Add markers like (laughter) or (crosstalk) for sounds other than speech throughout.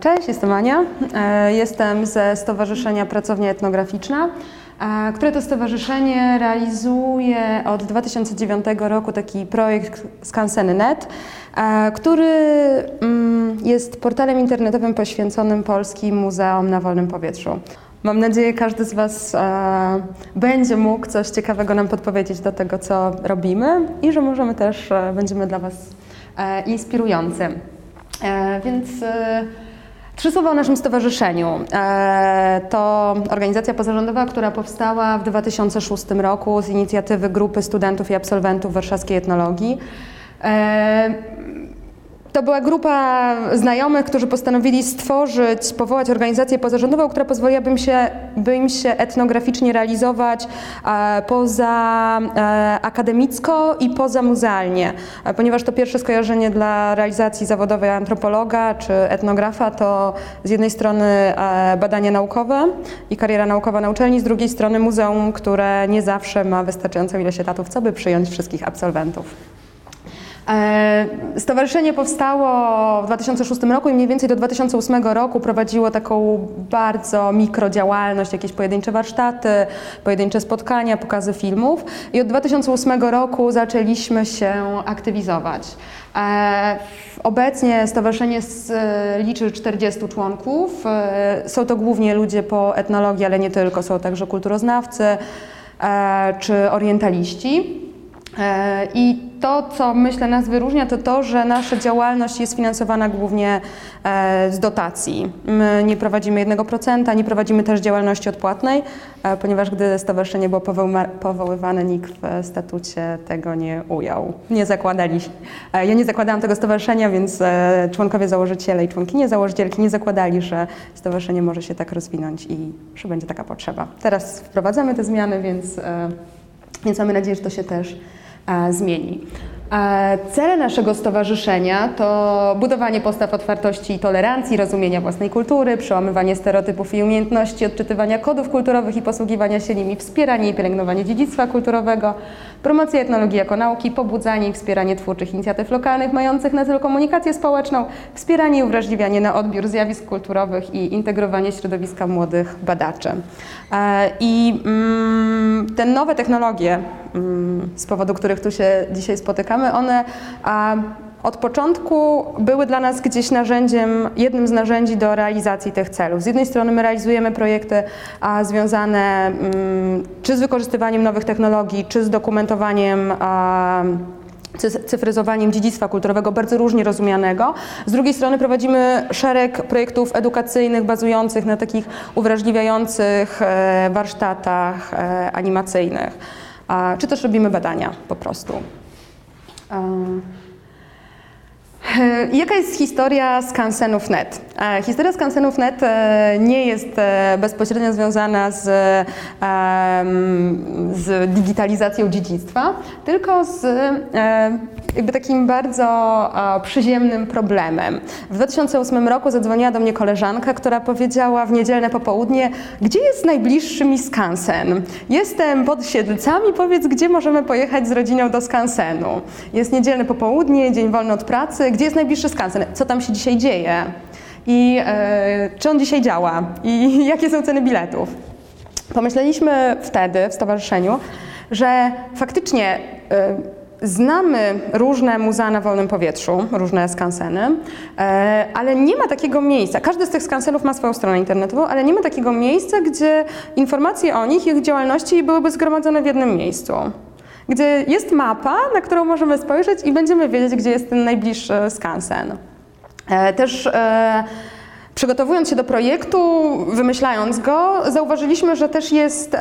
Cześć, jestem Ania. E, jestem ze Stowarzyszenia Pracownia Etnograficzna, e, które to stowarzyszenie realizuje od 2009 roku taki projekt Skanseny.net, e, który mm, jest portalem internetowym poświęconym Polskim Muzeum na Wolnym Powietrzu. Mam nadzieję, każdy z Was będzie mógł coś ciekawego nam podpowiedzieć do tego, co robimy i że możemy też, będziemy dla Was inspirujący. Więc Trzy słowa o naszym stowarzyszeniu. E, to organizacja pozarządowa, która powstała w 2006 roku z inicjatywy grupy studentów i absolwentów warszawskiej etnologii. To była grupa znajomych, którzy postanowili stworzyć, powołać organizację pozarządową, która pozwoliłaby im się, by im się etnograficznie realizować e, poza e, akademicko i poza muzealnie, e, ponieważ to pierwsze skojarzenie dla realizacji zawodowej antropologa czy etnografa to z jednej strony badania naukowe i kariera naukowa na uczelni, z drugiej strony muzeum, które nie zawsze ma wystarczającą ilość etatów, co by przyjąć wszystkich absolwentów. E, stowarzyszenie powstało w 2006 roku i mniej więcej do 2008 roku prowadziło taką bardzo mikrodziałalność, jakieś pojedyncze warsztaty, pojedyncze spotkania, pokazy filmów i od 2008 roku zaczęliśmy się aktywizować. E, obecnie stowarzyszenie liczy 40 członków. E, są to głównie ludzie po etnologii, ale nie tylko, są także kulturoznawcy czy orientaliści. I to, co myślę nas wyróżnia, to to, że nasza działalność jest finansowana głównie e, z dotacji. My nie prowadzimy 1%, nie prowadzimy też działalności odpłatnej, e, ponieważ gdy stowarzyszenie było powoływane, nikt w statucie tego nie ujął. Nie zakładaliśmy. E, ja nie zakładałam tego stowarzyszenia, więc członkowie założyciele i członkinie założycielki nie zakładali, że stowarzyszenie może się tak rozwinąć i że będzie taka potrzeba. Teraz wprowadzamy te zmiany, więc, więc mamy nadzieję, że to się też zmieni. Cele naszego stowarzyszenia to budowanie postaw otwartości i tolerancji, rozumienia własnej kultury, przełamywanie stereotypów i umiejętności, odczytywania kodów kulturowych i posługiwania się nimi, wspieranie i pielęgnowanie dziedzictwa kulturowego, promocja etnologii jako nauki, pobudzanie i wspieranie twórczych inicjatyw lokalnych mających na celu komunikację społeczną, wspieranie i uwrażliwianie na odbiór zjawisk kulturowych i integrowanie środowiska młodych badaczy. E, I mm, te nowe technologie, mm, z powodu których tu się dzisiaj spotykamy, one od początku były dla nas gdzieś narzędziem, jednym z narzędzi do realizacji tych celów. Z jednej strony my realizujemy projekty a, związane mm, czy z wykorzystywaniem nowych technologii, czy z dokumentowaniem a, cyfryzowaniem dziedzictwa kulturowego, bardzo różnie rozumianego. Z drugiej strony prowadzimy szereg projektów edukacyjnych bazujących na takich uwrażliwiających e, warsztatach e, animacyjnych, czy też robimy badania po prostu. E, jaka jest historia skansenów.net? E, historia skansenów.net e, nie jest bezpośrednio związana z, z digitalizacją dziedzictwa, tylko z jakby takim bardzo przyziemnym problemem. W 2008 roku zadzwoniła do mnie koleżanka, która powiedziała w niedzielne popołudnie, gdzie jest najbliższy mi skansen? Jestem pod Siedlcami, powiedz, gdzie możemy pojechać z rodziną do skansenu? Jest niedzielne popołudnie, dzień wolny od pracy, gdzie jest najbliższy skansen? Co tam się dzisiaj dzieje? I e, czy on dzisiaj działa? I (laughs) jakie są ceny biletów? Pomyśleliśmy wtedy w stowarzyszeniu, że faktycznie e, Znamy różne muzea na wolnym powietrzu, różne skanseny, e, ale nie ma takiego miejsca. Każdy z tych skansenów ma swoją stronę internetową, ale nie ma takiego miejsca, gdzie informacje o nich, ich działalności byłyby zgromadzone w jednym miejscu. Gdzie jest mapa, na którą możemy spojrzeć i będziemy wiedzieć, gdzie jest ten najbliższy skansen. E, też e, Przygotowując się do projektu, wymyślając go, zauważyliśmy, że też jest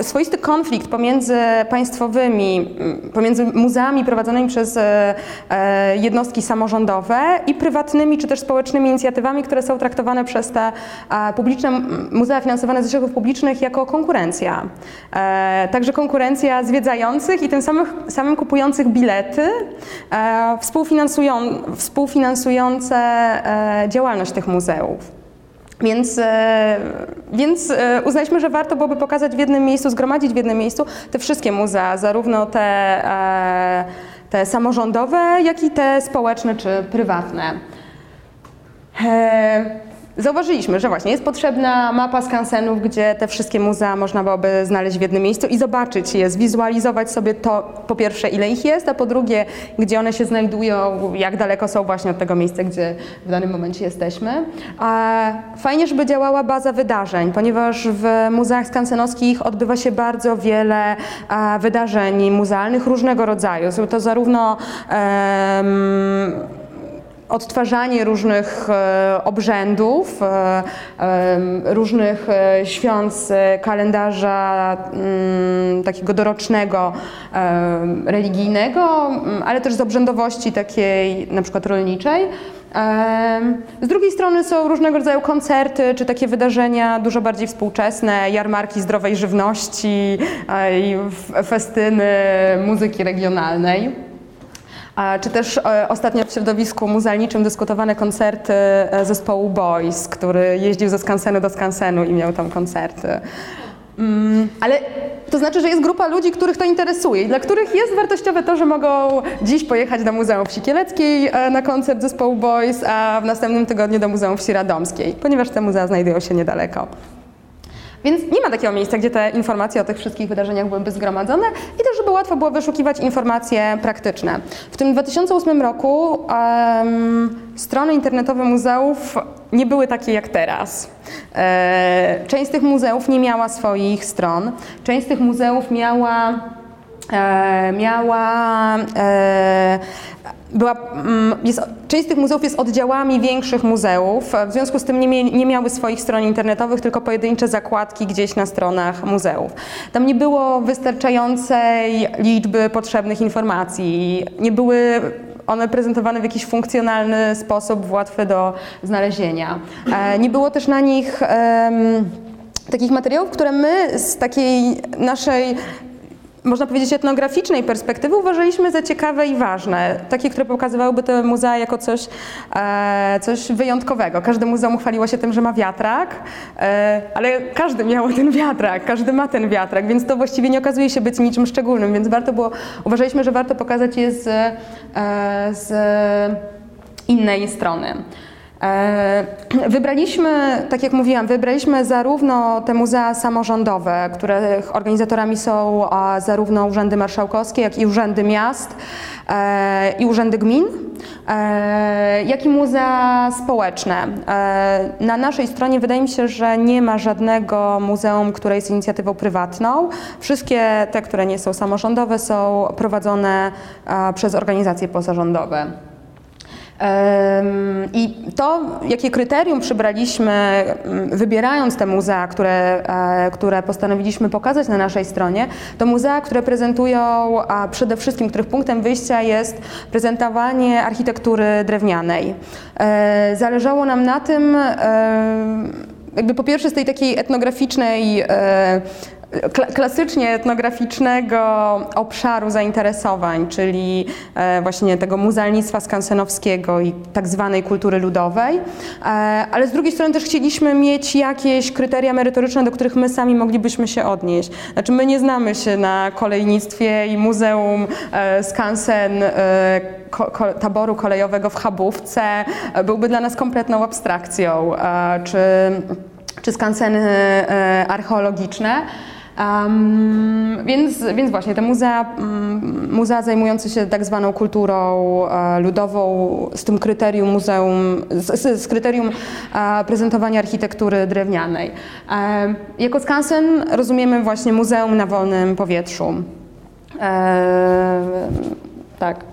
swoisty konflikt pomiędzy państwowymi, pomiędzy muzeami prowadzonymi przez e, e, jednostki samorządowe i prywatnymi czy też społecznymi inicjatywami, które są traktowane przez te e, publiczne muzea finansowane ze środków publicznych jako konkurencja. Także konkurencja zwiedzających i tym samym, samym kupujących bilety, współfinansują, współfinansujące działalność tych muzeów. Więc, e, więc e, uznaliśmy, że warto byłoby pokazać w jednym miejscu, zgromadzić w jednym miejscu te wszystkie muzea, zarówno te, e, te samorządowe, jak i te społeczne czy prywatne. Zauważyliśmy, że właśnie jest potrzebna mapa skansenów, gdzie te wszystkie muzea można byłoby znaleźć w jednym miejscu i zobaczyć je, zwizualizować sobie to po pierwsze ile ich jest, a po drugie gdzie one się znajdują, jak daleko są właśnie od tego miejsca, gdzie w danym momencie jesteśmy. Fajnie, żeby działała baza wydarzeń, ponieważ w muzeach skansenowskich odbywa się bardzo wiele wydarzeń muzealnych różnego rodzaju. Są to zarówno um, odtwarzanie różnych e, obrzędów, e, różnych e, świąt kalendarza mm, takiego dorocznego, religijnego, mm, ale też z obrzędowości takiej na przykład rolniczej. Z drugiej strony są różnego rodzaju koncerty czy takie wydarzenia dużo bardziej współczesne, jarmarki zdrowej żywności festyny muzyki regionalnej. Czy też e, ostatnio w środowisku muzealniczym dyskutowane koncerty e, zespołu Boys, który jeździł ze skansenu do skansenu i miał tam koncerty. Mm, ale to znaczy, że jest grupa ludzi, których to interesuje i dla których jest wartościowe to, że mogą dziś pojechać do Muzeum Wsi Kieleckiej e, na koncert zespołu Boys, a w następnym tygodniu do Muzeum Wsi Radomskiej, ponieważ te muzea znajdują się niedaleko. Więc nie ma takiego miejsca, gdzie te informacje o tych wszystkich wydarzeniach byłyby zgromadzone i też, żeby łatwo było wyszukiwać informacje praktyczne. W tym 2008 roku um, strony internetowe muzeów nie były takie jak teraz. E, część z tych muzeów nie miała swoich stron, część z tych muzeów miała miała e, była, mm, jest, część z tych muzeów jest oddziałami większych muzeów, w związku z tym nie, nie, miały swoich stron internetowych, tylko pojedyncze zakładki gdzieś na stronach muzeów. Tam nie było wystarczającej liczby potrzebnych informacji, nie były one prezentowane w jakiś funkcjonalny sposób, łatwy do znalezienia. E, nie było też na nich um, takich materiałów, które my z takiej naszej można powiedzieć, etnograficznej perspektywy uważaliśmy za ciekawe i ważne. Takie, które pokazywałyby te muzea jako coś, e, coś wyjątkowego. Każde muzeum chwaliło się tym, że ma wiatrak, e, ale każdy miał ten wiatrak, każdy ma ten wiatrak, więc to właściwie nie okazuje się być niczym szczególnym, więc warto było, uważaliśmy, że warto pokazać je z, e, z innej strony. E, wybraliśmy, tak jak mówiłam, wybraliśmy zarówno te muzea samorządowe, których organizatorami są zarówno urzędy marszałkowskie, jak i urzędy miast e, i urzędy gmin, e, jak i muzea społeczne. Na naszej stronie wydaje mi się, że nie ma żadnego muzeum, które jest inicjatywą prywatną. Wszystkie te, które nie są samorządowe, są prowadzone przez organizacje pozarządowe. I to, jakie kryterium przybraliśmy, mm, wybierając te muzea, które, e, które postanowiliśmy pokazać na naszej stronie, to muzea, które prezentują, a przede wszystkim, których punktem wyjścia jest prezentowanie architektury drewnianej. E, zależało nam na tym, jakby po pierwsze z tej takiej etnograficznej e, klasycznie etnograficznego obszaru zainteresowań, czyli e, właśnie tego muzealnictwa skansenowskiego i tak zwanej kultury ludowej, e, ale z drugiej strony też chcieliśmy mieć jakieś kryteria merytoryczne, do których my sami moglibyśmy się odnieść. Znaczy my nie znamy się na kolejnictwie i Muzeum e, Skansen taboru kolejowego w Chabówce byłby dla nas kompletną abstrakcją, czy, czy skanseny archeologiczne. Um, więc, więc właśnie te muzea, um, muzea zajmujące się tak zwaną kulturą e, ludową z tym kryterium muzeum, z, z kryterium e, prezentowania architektury drewnianej. Jako skansen rozumiemy właśnie muzeum na wolnym powietrzu. E, tak.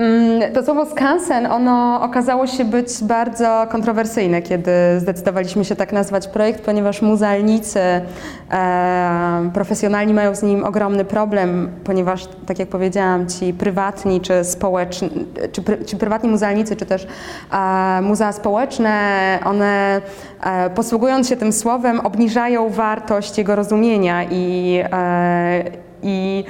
Mm, to słowo skansen, ono okazało się być bardzo kontrowersyjne, kiedy zdecydowaliśmy się tak nazwać projekt, ponieważ muzealnicy e, profesjonalni mają z nim ogromny problem, ponieważ, tak jak powiedziałam, ci prywatni czy społeczni, czy, czy prywatni muzealnicy, czy też e, muzea społeczne, one e, posługując się tym słowem, obniżają wartość jego rozumienia i, e, i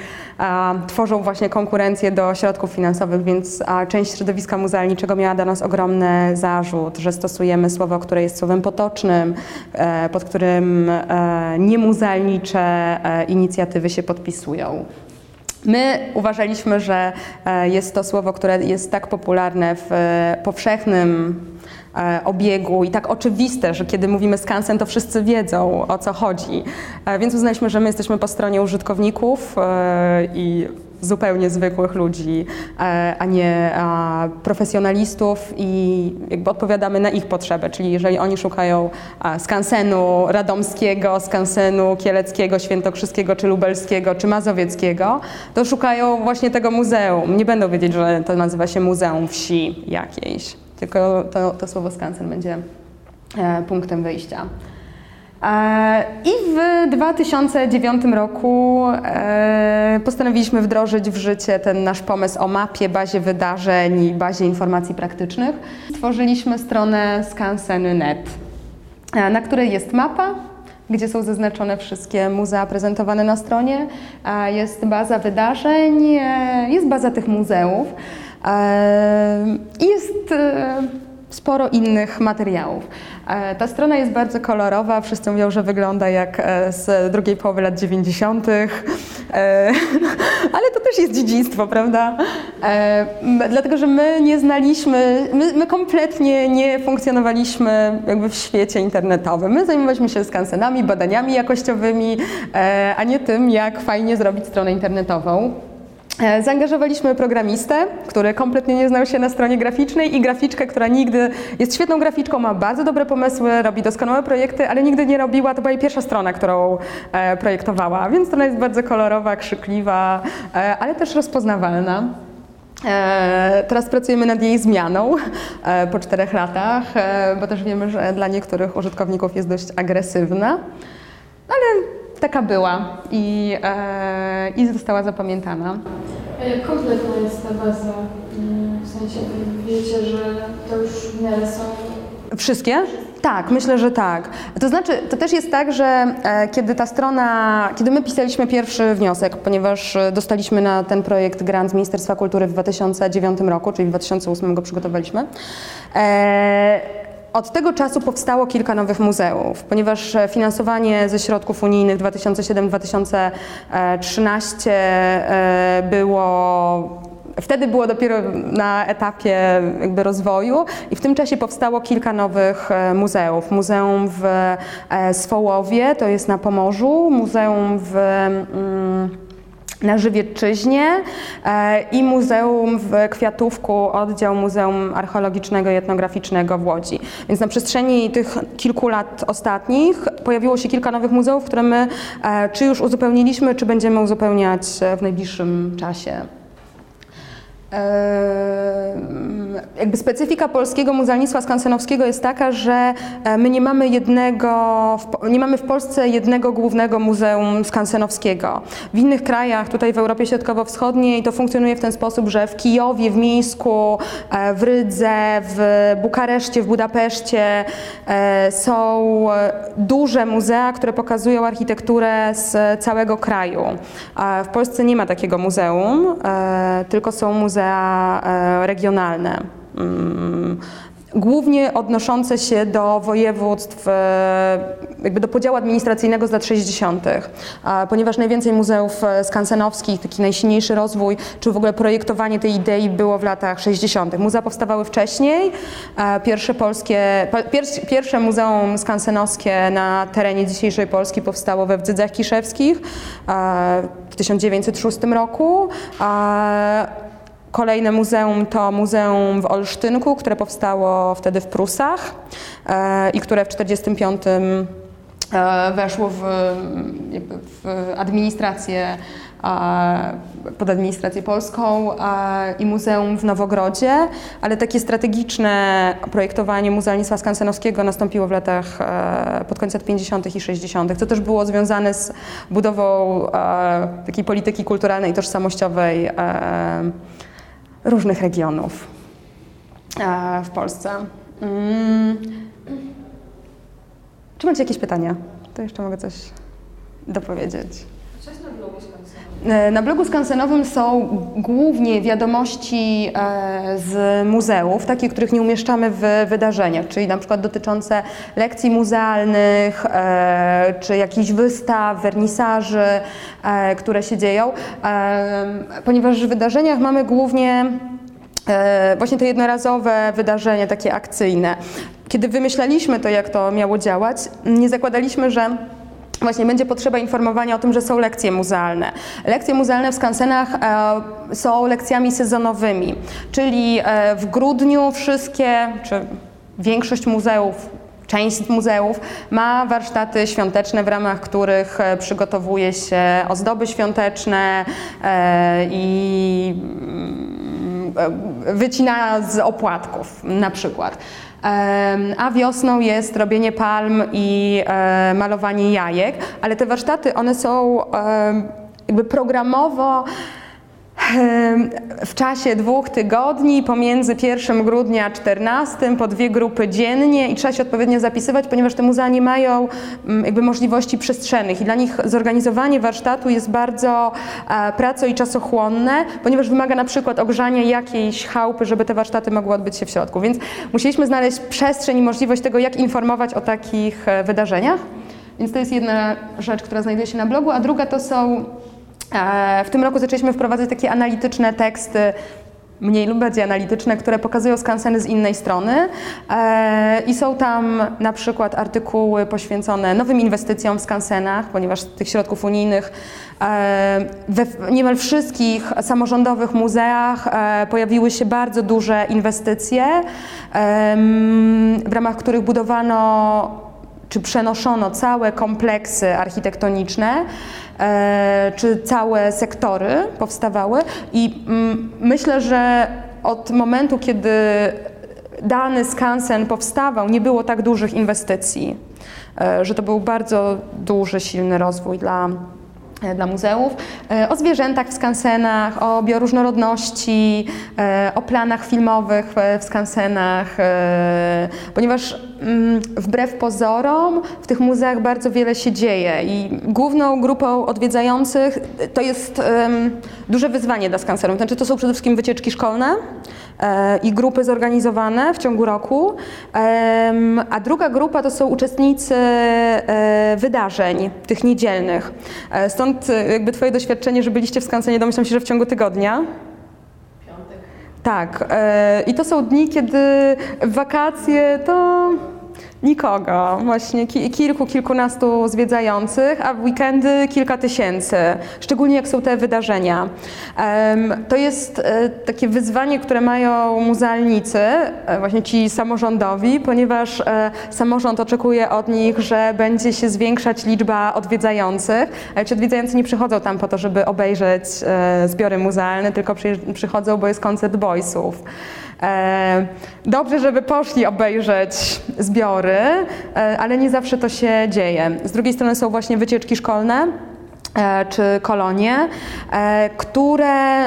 tworzą właśnie konkurencję do środków finansowych, więc część środowiska muzealniczego miała dla nas ogromny zarzut, że stosujemy słowo, które jest słowem potocznym, e, pod którym e, niemuzealnicze e, inicjatywy się podpisują. My uważaliśmy, że jest to słowo, które jest tak popularne w powszechnym obiegu i tak oczywiste, że kiedy mówimy skansen, to wszyscy wiedzą o co chodzi. E, więc uznaliśmy, że my jesteśmy po stronie użytkowników e, i zupełnie zwykłych ludzi, e, a nie profesjonalistów i jakby odpowiadamy na ich potrzeby, czyli jeżeli oni szukają skansenu radomskiego, skansenu kieleckiego, świętokrzyskiego, czy lubelskiego, czy mazowieckiego, to szukają właśnie tego muzeum. Nie będą wiedzieć, że to nazywa się Muzeum Wsi jakiejś, tylko to, to słowo skansen będzie e, punktem wyjścia. E, I w 2009 roku e, postanowiliśmy wdrożyć w życie ten nasz pomysł o mapie, bazie wydarzeń i bazie informacji praktycznych. Stworzyliśmy stronę skansen.net, e, na której jest mapa, gdzie są zaznaczone wszystkie muzea prezentowane na stronie. Jest baza wydarzeń, jest baza tych muzeów i jest sporo innych materiałów. E, ta strona jest bardzo kolorowa, wszyscy mówią, że wygląda jak e, z drugiej połowy lat 90., e, (laughs) ale to też jest dziedzictwo, prawda? Dlatego, że my nie znaliśmy, my, my kompletnie nie funkcjonowaliśmy jakby w świecie internetowym. My zajmowaliśmy się skansenami, badaniami jakościowymi, a nie tym, jak fajnie zrobić stronę internetową. E, zaangażowaliśmy programistę, który kompletnie nie znał się na stronie graficznej i graficzkę, która nigdy jest świetną graficzką, ma bardzo dobre pomysły, robi doskonałe projekty, ale nigdy nie robiła, to była jej pierwsza strona, którą e, projektowała, więc strona jest bardzo kolorowa, krzykliwa, e, ale też rozpoznawalna. Teraz pracujemy nad jej zmianą po czterech latach, bo też wiemy, że dla niektórych użytkowników jest dość agresywna, ale taka była i, e, i została zapamiętana. Jak kompletna jest ta baza? Mm, w sensie wiecie, że to już w miarę są Wszystkie? Tak, myślę, że tak. To znaczy, to też jest tak, że e, kiedy ta strona, kiedy my pisaliśmy pierwszy wniosek, ponieważ e, dostaliśmy na ten projekt grant z Ministerstwa Kultury w 2009 roku, czyli w 2008 go przygotowaliśmy, e, od tego czasu powstało kilka nowych muzeów, ponieważ finansowanie ze środków unijnych 2007-2013 e, było Wtedy było dopiero na etapie jakby rozwoju i w tym czasie powstało kilka nowych e, muzeów. Muzeum w e, Swołowie, to jest na Pomorzu, muzeum w mm, na Żywiecczyźnie e, i Muzeum w Kwiatówku, oddział Muzeum Archeologicznego i Etnograficznego w Łodzi. Więc na przestrzeni tych kilku lat ostatnich pojawiło się kilka nowych muzeów, które my e, czy już uzupełniliśmy, czy będziemy uzupełniać w najbliższym czasie. Jakby specyfika polskiego muzealnictwa skansenowskiego jest taka, że e, my nie mamy jednego, nie mamy w Polsce jednego głównego muzeum skansenowskiego. W innych krajach, tutaj w Europie Środkowo-Wschodniej, to funkcjonuje w ten sposób, że w Kijowie, w Mińsku, e, w Rydze, w Bukareszcie, w Budapeszcie e, są duże muzea, które pokazują architekturę z całego kraju. W Polsce nie ma takiego muzeum, tylko są muzea muzea e, regionalne. Mm, głównie odnoszące się do województw, e, jakby do podziału administracyjnego z lat 60., ponieważ najwięcej muzeów e, skansenowskich, taki najsilniejszy rozwój, czy w ogóle projektowanie tej idei było w latach 60. Muzea powstawały wcześniej. Pierwsze polskie, pierwsze muzeum skansenowskie na terenie dzisiejszej Polski powstało we Wdzydzach Kiszewskich w 1906 roku. Kolejne muzeum to Muzeum w Olsztynku, które powstało wtedy w Prusach e, i które w 1945 e, weszło w, w administrację pod administrację polską i muzeum w Nowogrodzie, ale takie strategiczne projektowanie muzealnictwa skansenowskiego nastąpiło w latach e, pod koniec lat 50. i 60., co też było związane z budową takiej polityki kulturalnej i tożsamościowej różnych regionów e, w Polsce. Mm. Czy macie jakieś pytania? To jeszcze mogę coś dopowiedzieć. Na blogu skansenowym są głównie wiadomości e, z muzeów, takie, których nie umieszczamy w wydarzeniach, czyli na przykład dotyczące lekcji muzealnych, e, czy jakichś wystaw, wernisaży, które się dzieją, ponieważ w wydarzeniach mamy głównie e, właśnie te jednorazowe wydarzenia, takie akcyjne. Kiedy wymyślaliśmy to, jak to miało działać, nie zakładaliśmy, że Właśnie będzie potrzeba informowania o tym, że są lekcje muzealne. Lekcje muzealne w skansenach e, są lekcjami sezonowymi, czyli e, w grudniu wszystkie, czy większość muzeów, część muzeów ma warsztaty świąteczne, w ramach których e, przygotowuje się ozdoby świąteczne e, i mm, e, wycina z opłatków na przykład. A wiosną jest robienie palm i e, malowanie jajek, ale te warsztaty, one są jakby programowo w czasie dwóch tygodni pomiędzy 1 grudnia a 14 po dwie grupy dziennie i trzeba się odpowiednio zapisywać, ponieważ te muzea nie mają mm, jakby możliwości przestrzennych i dla nich zorganizowanie warsztatu jest bardzo e, praco i czasochłonne, ponieważ wymaga na przykład ogrzania jakiejś chałupy, żeby te warsztaty mogły odbyć się w środku. Więc musieliśmy znaleźć przestrzeń i możliwość tego, jak informować o takich e, wydarzeniach. Więc to jest jedna rzecz, która znajduje się na blogu, a druga to są w tym roku zaczęliśmy wprowadzać takie analityczne teksty, mniej lub bardziej analityczne, które pokazują skanseny z innej strony. E, I są tam na przykład artykuły poświęcone nowym inwestycjom w skansenach, ponieważ tych środków unijnych e, we niemal wszystkich samorządowych muzeach pojawiły się bardzo duże inwestycje, w ramach których budowano czy przenoszono całe kompleksy architektoniczne, e, czy całe sektory powstawały? I mm, myślę, że od momentu, kiedy dany skansen powstawał, nie było tak dużych inwestycji, e, że to był bardzo duży, silny rozwój dla E, dla muzeów, e, o zwierzętach w skansenach, o bioróżnorodności, e, o planach filmowych w skansenach, ponieważ mm, wbrew pozorom w tych muzeach bardzo wiele się dzieje i główną grupą odwiedzających to jest duże wyzwanie dla skansenów. Znaczy to są przede wszystkim wycieczki szkolne, E, i grupy zorganizowane w ciągu roku, a druga grupa to są uczestnicy e, wydarzeń tych niedzielnych. E, stąd jakby Twoje doświadczenie, że byliście w Skansenie, domyślam się, że w ciągu tygodnia. Piątek. Tak. I to są dni, kiedy wakacje to Nikogo, właśnie kilku, kilkunastu zwiedzających, a w weekendy kilka tysięcy, szczególnie jak są te wydarzenia. To jest e, takie wyzwanie, które mają muzealnicy, e, właśnie ci samorządowi, ponieważ e, samorząd oczekuje od nich, że będzie się zwiększać liczba odwiedzających, ale ci odwiedzający nie przychodzą tam po to, żeby obejrzeć zbiory muzealne, tylko przychodzą, bo jest koncert boysów. Dobrze, żeby poszli obejrzeć zbiory, e, ale nie zawsze to się dzieje. Z drugiej strony są właśnie wycieczki szkolne e, czy kolonie, które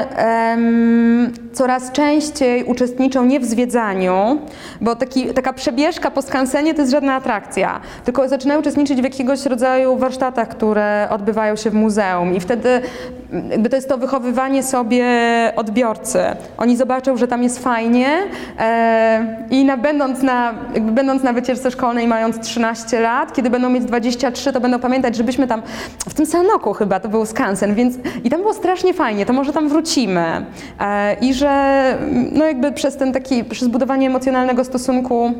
coraz częściej uczestniczą nie w zwiedzaniu, bo taki, taka przebieżka po skansenie to jest żadna atrakcja, tylko zaczynają uczestniczyć w jakiegoś rodzaju warsztatach, które odbywają się w muzeum i wtedy jakby to jest to wychowywanie sobie odbiorcy. Oni zobaczą, że tam jest fajnie e, i na, będąc, na, jakby będąc na wycieczce szkolnej mając 13 lat, kiedy będą mieć 23, to będą pamiętać, żebyśmy tam, w tym Sanoku chyba, to był skansen, więc i tam było strasznie fajnie, to może tam wrócimy. E, I że no jakby przez ten taki, przez budowanie emocjonalnego stosunku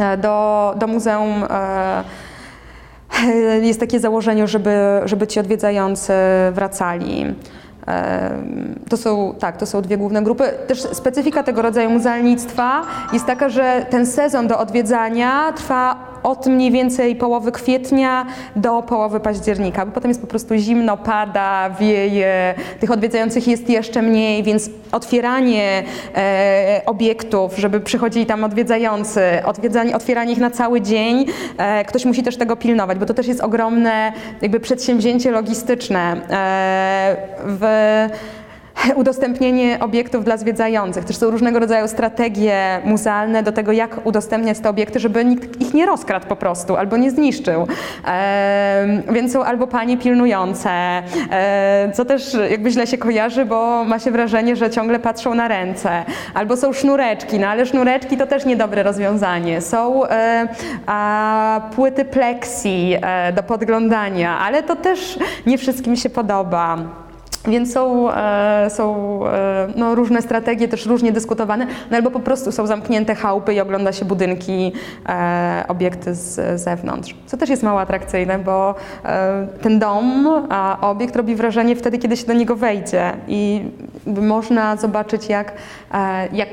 e, do, do muzeum e, (laughs) jest takie założenie, żeby, żeby ci odwiedzający wracali. To są, tak, to są dwie główne grupy. Też specyfika tego rodzaju muzealnictwa jest taka, że ten sezon do odwiedzania trwa od mniej więcej połowy kwietnia do połowy października, bo potem jest po prostu zimno, pada, wieje, tych odwiedzających jest jeszcze mniej, więc otwieranie e, obiektów, żeby przychodzili tam odwiedzający, odwiedzanie, otwieranie ich na cały dzień, e, ktoś musi też tego pilnować, bo to też jest ogromne jakby przedsięwzięcie logistyczne. E, w (laughs) udostępnienie obiektów dla zwiedzających. Też są różnego rodzaju strategie muzealne do tego, jak udostępniać te obiekty, żeby nikt ich nie rozkradł po prostu albo nie zniszczył. E, więc są albo panie pilnujące, e, co też jakby źle się kojarzy, bo ma się wrażenie, że ciągle patrzą na ręce. Albo są sznureczki, no ale sznureczki to też niedobre rozwiązanie. Są e, a, płyty plexi e, do podglądania, ale to też nie wszystkim się podoba. Więc są, e, są e, no, różne strategie, też różnie dyskutowane, no albo po prostu są zamknięte chałupy i ogląda się budynki, e, obiekty z zewnątrz. Co też jest mało atrakcyjne, bo ten dom, a obiekt robi wrażenie wtedy, kiedy się do niego wejdzie i można zobaczyć, jak, jak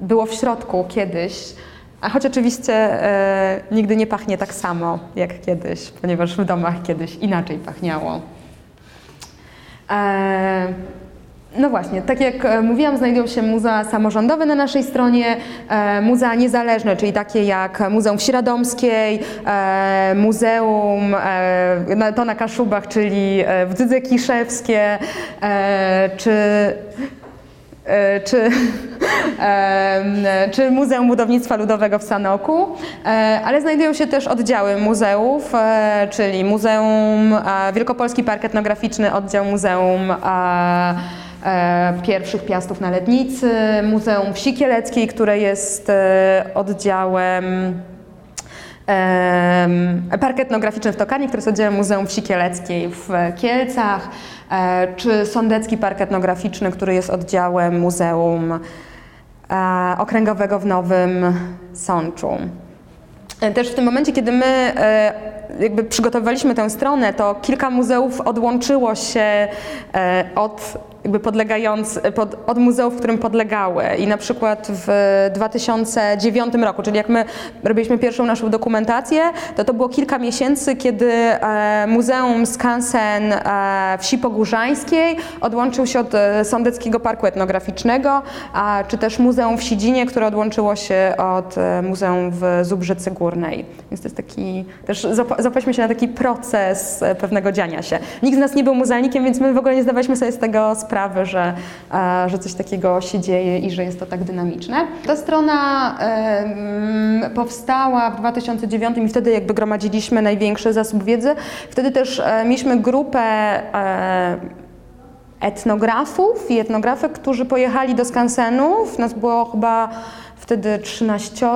było w środku kiedyś. A choć oczywiście e, nigdy nie pachnie tak samo jak kiedyś, ponieważ w domach kiedyś inaczej pachniało. E, no właśnie, tak jak e, mówiłam, znajdują się muzea samorządowe na naszej stronie, e, muzea niezależne, czyli takie jak Muzeum w Śradomskiej, e, Muzeum to na Kaszubach, czyli w Dydze Kiszewskie, czy czy, czy Muzeum Budownictwa Ludowego w Sanoku, e, ale znajdują się też oddziały muzeów, e, czyli Muzeum Wielkopolski Park Etnograficzny, oddział Muzeum e, Pierwszych Piastów na Lednicy, Muzeum Wsi Kieleckiej, które jest oddziałem em, Park Etnograficzny w Tokarnie, który jest oddziałem Muzeum Wsi Kieleckiej w Kielcach, czy Sądecki Park Etnograficzny, który jest oddziałem Muzeum Okręgowego w Nowym Sączu. E, Też w tym momencie, kiedy my e, jakby przygotowywaliśmy tę stronę, to kilka muzeów odłączyło się e, od jakby podlegając, pod, od muzeów, którym podlegały. I na przykład w 2009 roku, czyli jak my robiliśmy pierwszą naszą dokumentację, to to było kilka miesięcy, kiedy e, Muzeum Skansen e, Wsi Pogórzańskiej odłączył się od e, Sądeckiego Parku Etnograficznego, a, czy też Muzeum w Sidzinie, które odłączyło się od e, Muzeum w Zubrzycy Górnej. Więc to jest taki, też zap- zapaśmy się na taki proces e, pewnego dziania się. Nikt z nas nie był muzealnikiem, więc my w ogóle nie zdawaliśmy sobie z tego sprawy, że, e, że coś takiego się dzieje i że jest to tak dynamiczne. Ta strona powstała w 2009 i wtedy jakby gromadziliśmy największy zasób wiedzy. Wtedy też e, mieliśmy grupę e, etnografów i etnografek, którzy pojechali do skansenów. Nas było chyba wtedy 13.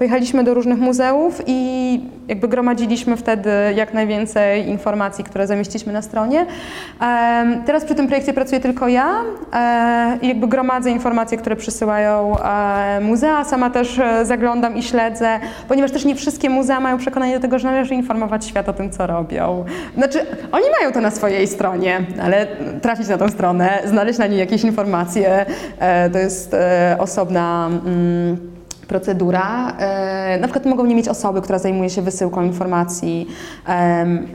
Pojechaliśmy do różnych muzeów i jakby gromadziliśmy wtedy jak najwięcej informacji, które zamieściliśmy na stronie. Teraz przy tym projekcie pracuję tylko ja e, i jakby gromadzę informacje, które przysyłają e, muzea. Sama też e, zaglądam i śledzę, ponieważ też nie wszystkie muzea mają przekonanie do tego, że należy informować świat o tym, co robią. Znaczy, oni mają to na swojej stronie, ale trafić na tą stronę, znaleźć na niej jakieś informacje, to jest osobna. Mm, procedura. E, Na przykład mogą nie mieć osoby, która zajmuje się wysyłką informacji.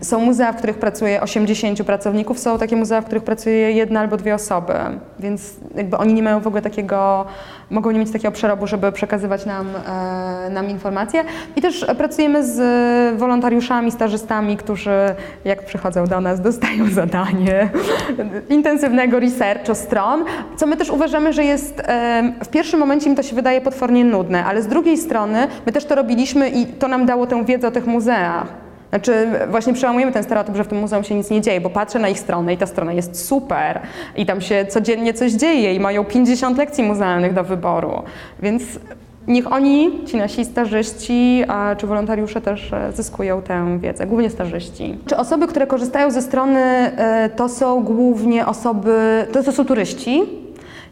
Są muzea, w których pracuje 80 pracowników, są takie muzea, w których pracuje jedna albo dwie osoby, więc jakby oni nie mają w ogóle takiego, mogą nie mieć takiego przerobu, żeby przekazywać nam, e, nam informacje. I też pracujemy z wolontariuszami, stażystami, którzy jak przychodzą do nas, dostają (laughs) zadanie intensywnego researchu stron, co my też uważamy, że jest em, w pierwszym momencie im to się wydaje potwornie nudne, ale z drugiej strony my też to robiliśmy i to nam dało tę wiedzę o tych muzeach. Znaczy właśnie przełamujemy ten stereotyp, że w tym muzeum się nic nie dzieje, bo patrzę na ich stronę i ta strona jest super i tam się codziennie coś dzieje i mają 50 lekcji muzealnych do wyboru. Więc niech oni, ci nasi stażyści a, czy wolontariusze też e, zyskują tę wiedzę, głównie stażyści. Czy osoby, które korzystają ze strony, e, to są głównie osoby, to, to są turyści,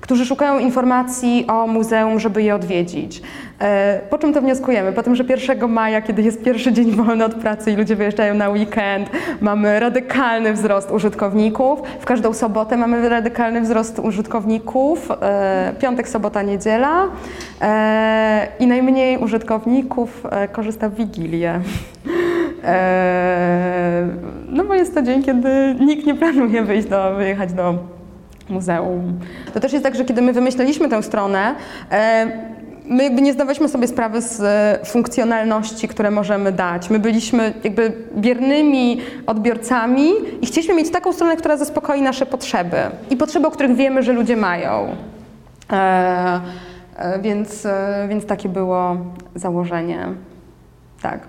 którzy szukają informacji o muzeum, żeby je odwiedzić. E, Po czym to wnioskujemy? Po tym, że 1 maja, kiedy jest pierwszy dzień wolny od pracy i ludzie wyjeżdżają na weekend, mamy radykalny wzrost użytkowników. W każdą sobotę mamy radykalny wzrost użytkowników. E, Piątek, sobota, niedziela. E, I najmniej użytkowników korzysta w Wigilię. No bo jest to dzień, kiedy nikt nie planuje wyjść do, wyjechać do muzeum. To też jest tak, że kiedy my wymyśleliśmy tę stronę, e, my jakby nie zdawaliśmy sobie sprawy z e, funkcjonalności, które możemy dać. My byliśmy jakby biernymi odbiorcami i chcieliśmy mieć taką stronę, która zaspokoi nasze potrzeby i potrzeby, o których wiemy, że ludzie mają. E, więc, więc takie było założenie. Tak.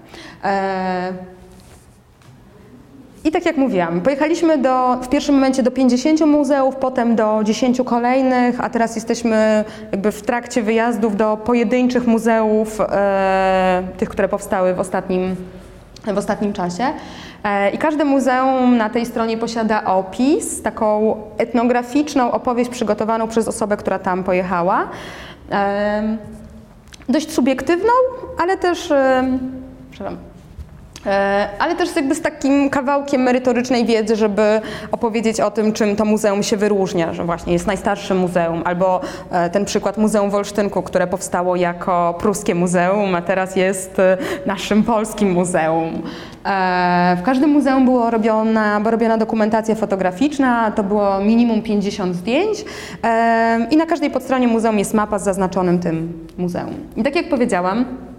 I tak jak mówiłam, pojechaliśmy do, w pierwszym momencie do 50 muzeów, potem do 10 kolejnych, a teraz jesteśmy jakby w trakcie wyjazdów do pojedynczych muzeów, e, tych, które powstały w ostatnim, w ostatnim czasie. E, I każde muzeum na tej stronie posiada opis, taką etnograficzną opowieść przygotowaną przez osobę, która tam pojechała. E, dość subiektywną, ale też, e, przepraszam, ale też jakby z takim kawałkiem merytorycznej wiedzy, żeby opowiedzieć o tym, czym to muzeum się wyróżnia, że właśnie jest najstarszym muzeum, albo e, ten przykład Muzeum w Olsztynku, które powstało jako pruskie muzeum, a teraz jest e, naszym polskim muzeum. W każdym muzeum było robiona, była robiona dokumentacja fotograficzna, to było minimum 50 zdjęć i na każdej podstronie muzeum jest mapa z zaznaczonym tym muzeum. I tak jak powiedziałam, E,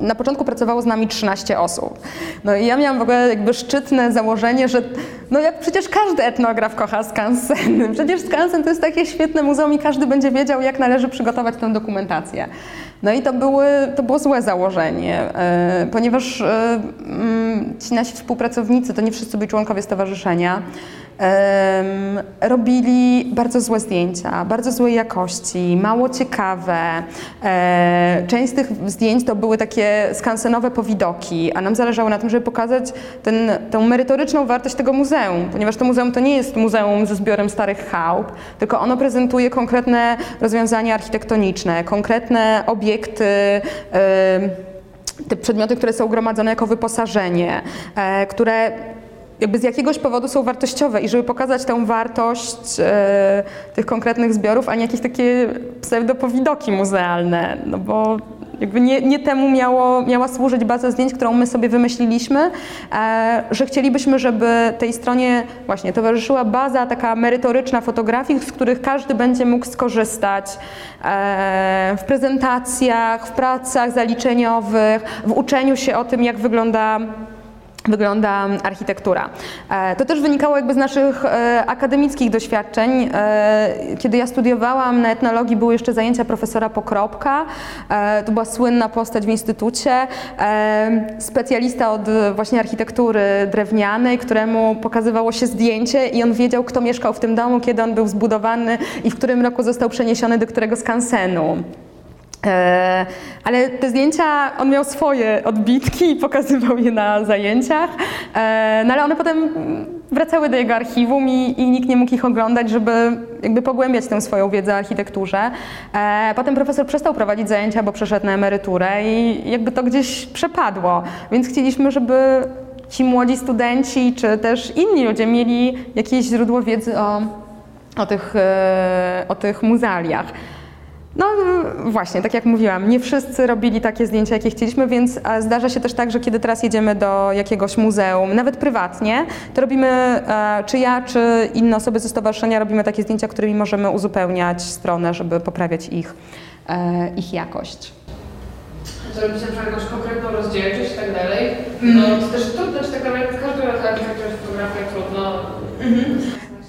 na początku pracowało z nami 13 osób. No i ja miałam w ogóle jakby szczytne założenie, że no jak przecież każdy etnograf kocha skansen. (laughs) Przecież skansen to jest takie świetne muzeum i każdy będzie wiedział, jak należy przygotować tę dokumentację. No i to, były, to było złe założenie, e, ponieważ e, mm, ci nasi współpracownicy to nie wszyscy byli członkowie stowarzyszenia robili bardzo złe zdjęcia, bardzo złej jakości, mało ciekawe. E, część z tych zdjęć to były takie skansenowe powidoki, a nam zależało na tym, żeby pokazać ten, tę merytoryczną wartość tego muzeum, ponieważ to muzeum to nie jest muzeum ze zbiorem starych chałup, tylko ono prezentuje konkretne rozwiązania architektoniczne, konkretne obiekty, te przedmioty, które są gromadzone jako wyposażenie, e, które jakby z jakiegoś powodu są wartościowe i żeby pokazać tę wartość e, tych konkretnych zbiorów, a nie jakieś takie pseudopowidoki muzealne, no bo jakby nie, nie temu miało, miała służyć baza zdjęć, którą my sobie wymyśliliśmy, e, że chcielibyśmy, żeby tej stronie właśnie towarzyszyła baza taka merytoryczna fotografii, z których każdy będzie mógł skorzystać e, w prezentacjach, w pracach zaliczeniowych, w uczeniu się o tym, jak wygląda wygląda architektura. E, to też wynikało jakby z naszych e, akademickich doświadczeń. E, kiedy ja studiowałam na etnologii, były jeszcze zajęcia profesora Pokropka. To była słynna postać w instytucie. Specjalista od właśnie architektury drewnianej, któremu pokazywało się zdjęcie i on wiedział, kto mieszkał w tym domu, kiedy on był zbudowany i w którym roku został przeniesiony do którego skansenu. E, ale te zdjęcia, on miał swoje odbitki i pokazywał je na zajęciach, e, no ale one potem wracały do jego archiwum i, i, nikt nie mógł ich oglądać, żeby jakby pogłębiać tę swoją wiedzę o architekturze. E, potem profesor przestał prowadzić zajęcia, bo przeszedł na emeryturę i jakby to gdzieś przepadło, więc chcieliśmy, żeby ci młodzi studenci, czy też inni ludzie mieli jakieś źródło wiedzy o, o, tych, o tych. No właśnie, tak jak mówiłam, nie wszyscy robili takie zdjęcia, jakie chcieliśmy, więc zdarza się też tak, że kiedy teraz jedziemy do jakiegoś muzeum, nawet prywatnie, to robimy, e, czy ja, czy inne osoby ze stowarzyszenia robimy takie zdjęcia, którymi możemy uzupełniać stronę, żeby poprawiać ich, e, ich jakość. To robicie na jakąś konkretną rozdzielczość i tak dalej. No to też trudno, czy tak naprawdę każda architektura fotografia trudno. Mhm.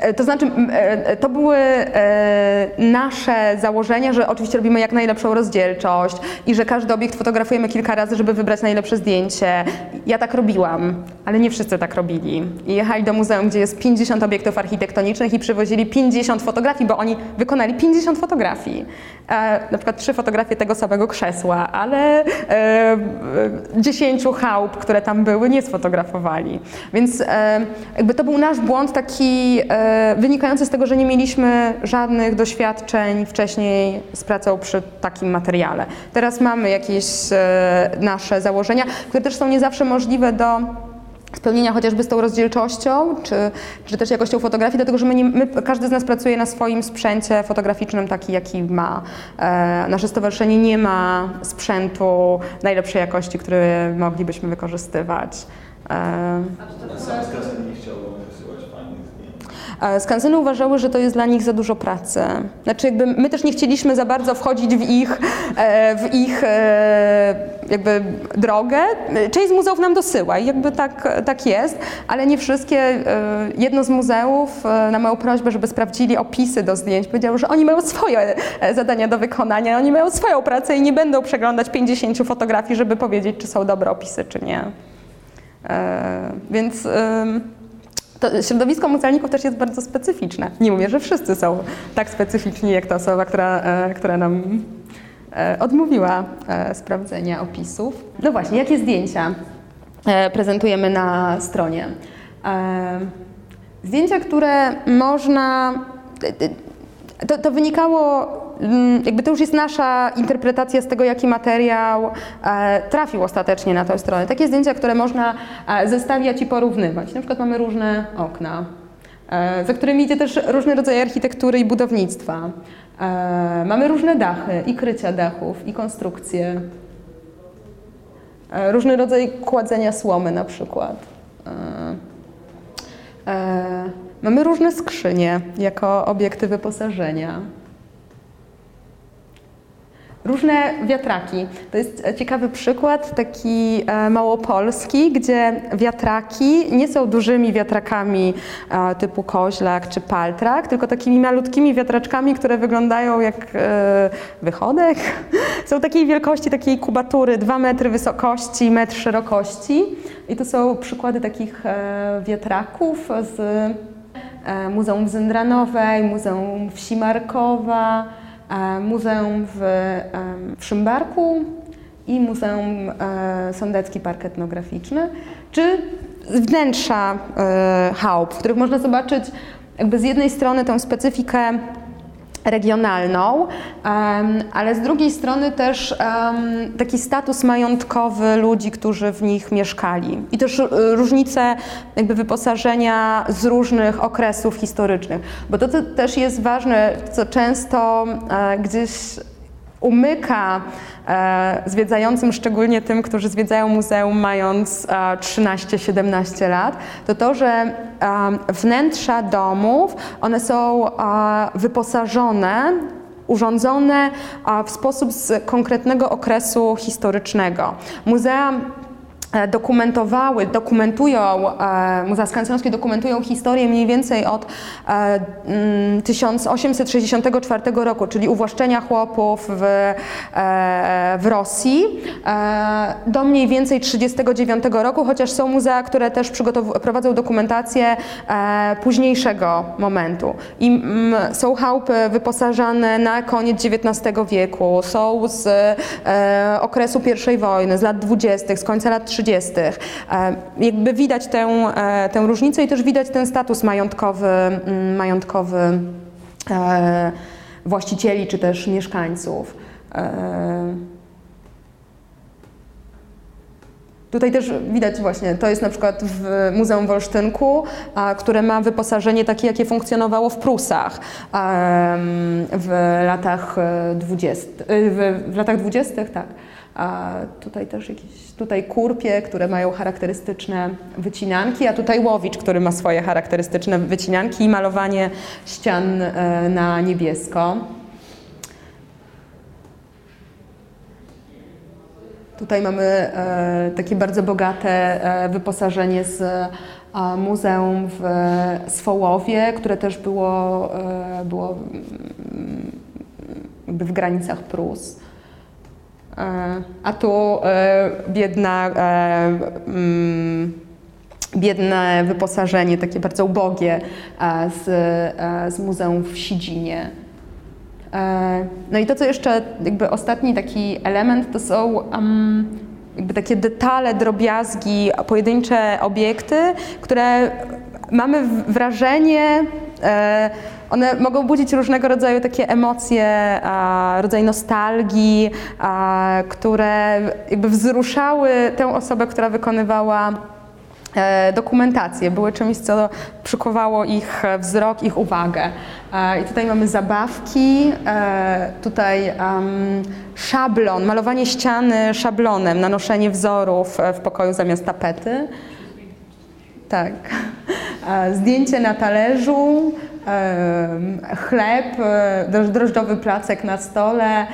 E, to znaczy, e, to były e, nasze założenia, że oczywiście robimy jak najlepszą rozdzielczość i że każdy obiekt fotografujemy kilka razy, żeby wybrać najlepsze zdjęcie. Ja tak robiłam, ale nie wszyscy tak robili. I jechali do muzeum, gdzie jest 50 obiektów architektonicznych i przywozili 50 fotografii, bo oni wykonali 50 fotografii. Na przykład trzy fotografie tego samego krzesła, ale 10 chałup, które tam były, nie sfotografowali. Więc jakby to był nasz błąd taki wynikające z tego, że nie mieliśmy żadnych doświadczeń wcześniej z pracą przy takim materiale. Teraz mamy jakieś e, nasze założenia, które też są nie zawsze możliwe do spełnienia chociażby z tą rozdzielczością, czy, czy też jakością fotografii, dlatego że my, nie, my, każdy z nas pracuje na swoim sprzęcie fotograficznym taki, jaki ma. E, nasze stowarzyszenie nie ma sprzętu najlepszej jakości, który moglibyśmy wykorzystywać. E, A to, to, chciałbym Skanseny uważały, że to jest dla nich za dużo pracy. Znaczy jakby my też nie chcieliśmy za bardzo wchodzić w ich, e, w ich e, jakby drogę. Część z muzeów nam dosyła i jakby tak, tak jest, ale nie wszystkie. E, jedno z muzeów na moją prośbę, żeby sprawdzili opisy do zdjęć, powiedziało, że oni mają swoje zadania do wykonania, oni mają swoją pracę i nie będą przeglądać 50 fotografii, żeby powiedzieć, czy są dobre opisy, czy nie. Więc to środowisko muzealników też jest bardzo specyficzne. Nie mówię, że wszyscy są tak specyficzni jak ta osoba, która, e, która nam e, odmówiła e, sprawdzenia opisów. No właśnie, jakie zdjęcia? prezentujemy na stronie. Zdjęcia, które można. To, to, wynikało, jakby to już jest nasza interpretacja z tego, jaki materiał trafił ostatecznie na tę stronę. Takie zdjęcia, które można zestawiać i porównywać. Na przykład mamy różne okna, za którymi idzie też różny rodzaj architektury i budownictwa. Mamy różne dachy i krycia dachów, i konstrukcje. Różny rodzaj kładzenia słomy na przykład. Mamy różne skrzynie jako obiekty wyposażenia. Różne wiatraki. To jest ciekawy przykład, taki e, małopolski, gdzie wiatraki nie są dużymi wiatrakami e, typu koźlak czy paltrak, tylko takimi malutkimi wiatraczkami, które wyglądają jak e, wychodek. (laughs) Są takiej wielkości, takiej kubatury, 2 metry wysokości, metr szerokości. I to są przykłady takich wiatraków z Muzeum Zendranowej, Muzeum Wsi Markowa, E, muzeum w, w Szymbarku i Muzeum e, Sądecki Park Etnograficzny, czy wnętrza e, chałup, w których można zobaczyć jakby z jednej strony tę specyfikę regionalną, ale z drugiej strony też taki status majątkowy ludzi, którzy w nich mieszkali. I też e, różnice jakby wyposażenia z różnych okresów historycznych. Bo to, co też jest ważne, co często e, gdzieś umyka zwiedzającym, szczególnie tym, którzy zwiedzają muzeum mając 13-17 lat, to to, że wnętrza domów, one są wyposażone urządzone w sposób z konkretnego okresu historycznego. Muzea E, dokumentowały, dokumentują, e, Muzea Skansenowskie dokumentują historię mniej więcej od 1864 e, mm, roku, czyli uwłaszczenia chłopów w, w Rosji, do mniej więcej 1939 roku, chociaż są muzea, które też prowadzą dokumentację późniejszego momentu. I mm, są chałupy wyposażane na koniec XIX wieku, są z okresu I wojny, z lat 20., z końca lat 30. 30. E, jakby widać tę, e, tę różnicę i też widać ten status majątkowy, mm, majątkowy e, właścicieli czy też mieszkańców. Tutaj też widać właśnie, to jest na przykład w Muzeum w Olsztynku, które ma wyposażenie takie, jakie funkcjonowało w Prusach w latach 20. W, latach 20. tak. A tutaj też jakieś, tutaj kurpie, które mają charakterystyczne wycinanki, a tutaj łowicz, który ma swoje charakterystyczne wycinanki i malowanie ścian e, na niebiesko. Tutaj mamy e, takie bardzo bogate e, wyposażenie z muzeum w Swołowie, które też było, było mm, w granicach Prus. E, a tu e, biedna, e, mm, biedne wyposażenie, takie bardzo ubogie z, z muzeum w Sidzinie. No i to, co jeszcze jakby ostatni taki element, to są um, jakby takie detale, drobiazgi, pojedyncze obiekty, które mamy wrażenie, one mogą budzić różnego rodzaju takie emocje, rodzaj nostalgii, które jakby wzruszały tę osobę, która wykonywała e, dokumentację, były czymś, co przykuwało ich wzrok, ich uwagę. E, I tutaj mamy zabawki, e, tutaj szablon, malowanie ściany szablonem, nanoszenie wzorów w pokoju zamiast tapety. Tak. (laughs) Zdjęcie na talerzu, chleb, e, drożdżowy placek na stole.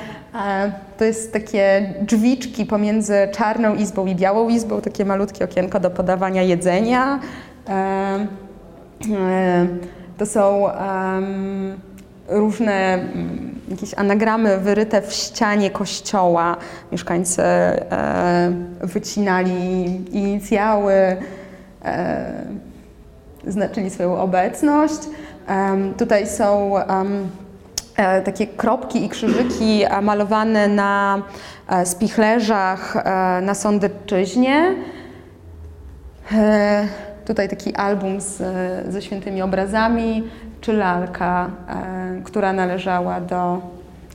To jest takie drzwiczki pomiędzy czarną izbą i białą izbą, takie malutkie okienko do podawania jedzenia. E, to są różne mm, jakieś anagramy wyryte w ścianie kościoła. Mieszkańcy e, wycinali inicjały, znaczyli swoją obecność. Tutaj są e, takie kropki i krzyżyki malowane na e, spichlerzach e, na Sądecczyźnie. E, tutaj taki album z, ze świętymi obrazami, czy lalka, e, która należała do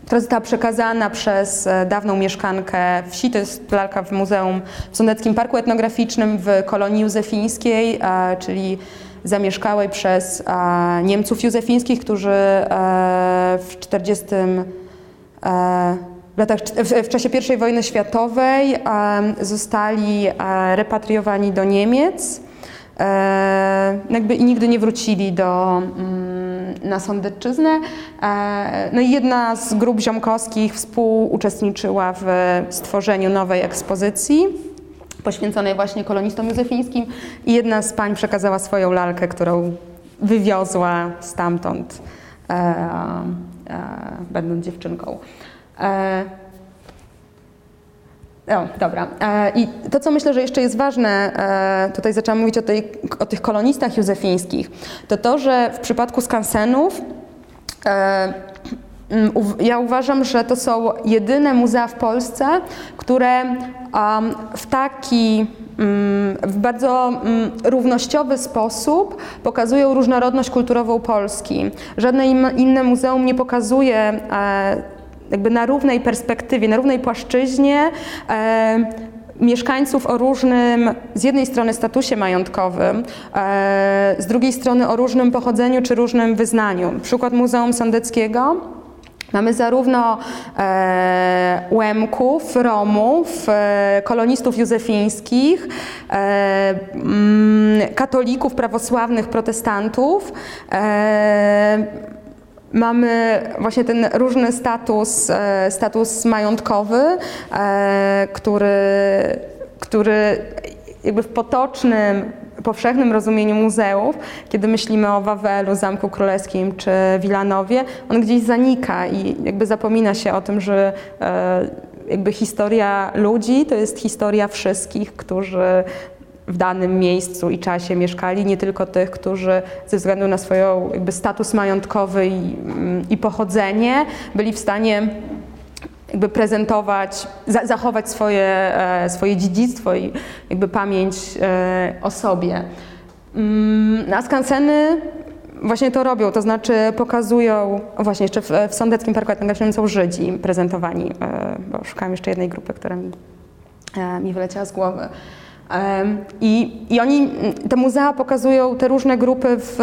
która została przekazana przez e, dawną mieszkankę wsi. To jest lalka w Muzeum w Sądeckim Parku Etnograficznym w kolonii józefińskiej, e, czyli zamieszkałej przez e, Niemców józefińskich, którzy w 40 w, latach, w, czasie I wojny światowej zostali repatriowani do Niemiec jakby i nigdy nie wrócili do, mm, na Sądecczyznę. E, no i jedna z grup ziomkowskich współuczestniczyła w stworzeniu nowej ekspozycji poświęconej właśnie kolonistom józefińskim i jedna z pań przekazała swoją lalkę, którą wywiozła stamtąd, e, e, będąc dziewczynką. E, o, dobra. E, I to, co myślę, że jeszcze jest ważne, e, tutaj zaczęłam mówić o, tej, o tych kolonistach józefińskich, to to, że w przypadku skansenów e, ja uważam, że to są jedyne muzea w Polsce, które w taki w bardzo równościowy sposób pokazują różnorodność kulturową Polski. Żadne inne muzeum nie pokazuje jakby na równej perspektywie, na równej płaszczyźnie e, mieszkańców o różnym, z jednej strony statusie majątkowym, e, z drugiej strony o różnym pochodzeniu czy różnym wyznaniu. Przykład Muzeum Sądeckiego. Mamy zarówno e, Łemków, Romów, e, kolonistów józefińskich, e, mm, katolików, prawosławnych, protestantów. E, Mamy właśnie ten różny status, e, status majątkowy, e, który, który jakby w potocznym, powszechnym rozumieniu muzeów, kiedy myślimy o Wawelu, Zamku Królewskim czy Wilanowie, on gdzieś zanika i jakby zapomina się o tym, że e, jakby historia ludzi to jest historia wszystkich, którzy w danym miejscu i czasie mieszkali, nie tylko tych, którzy ze względu na jakby status majątkowy i, i pochodzenie byli w stanie jakby prezentować, za, zachować swoje, e, swoje dziedzictwo i jakby pamięć e, o sobie. Mm, a skanseny właśnie to robią, to znaczy pokazują, właśnie jeszcze w, w Sądeckim Parku Etnograficznym są Żydzi prezentowani, e, bo szukałam jeszcze jednej grupy, która mi, mi wyleciała z głowy. I, I oni, te muzea pokazują te różne grupy w,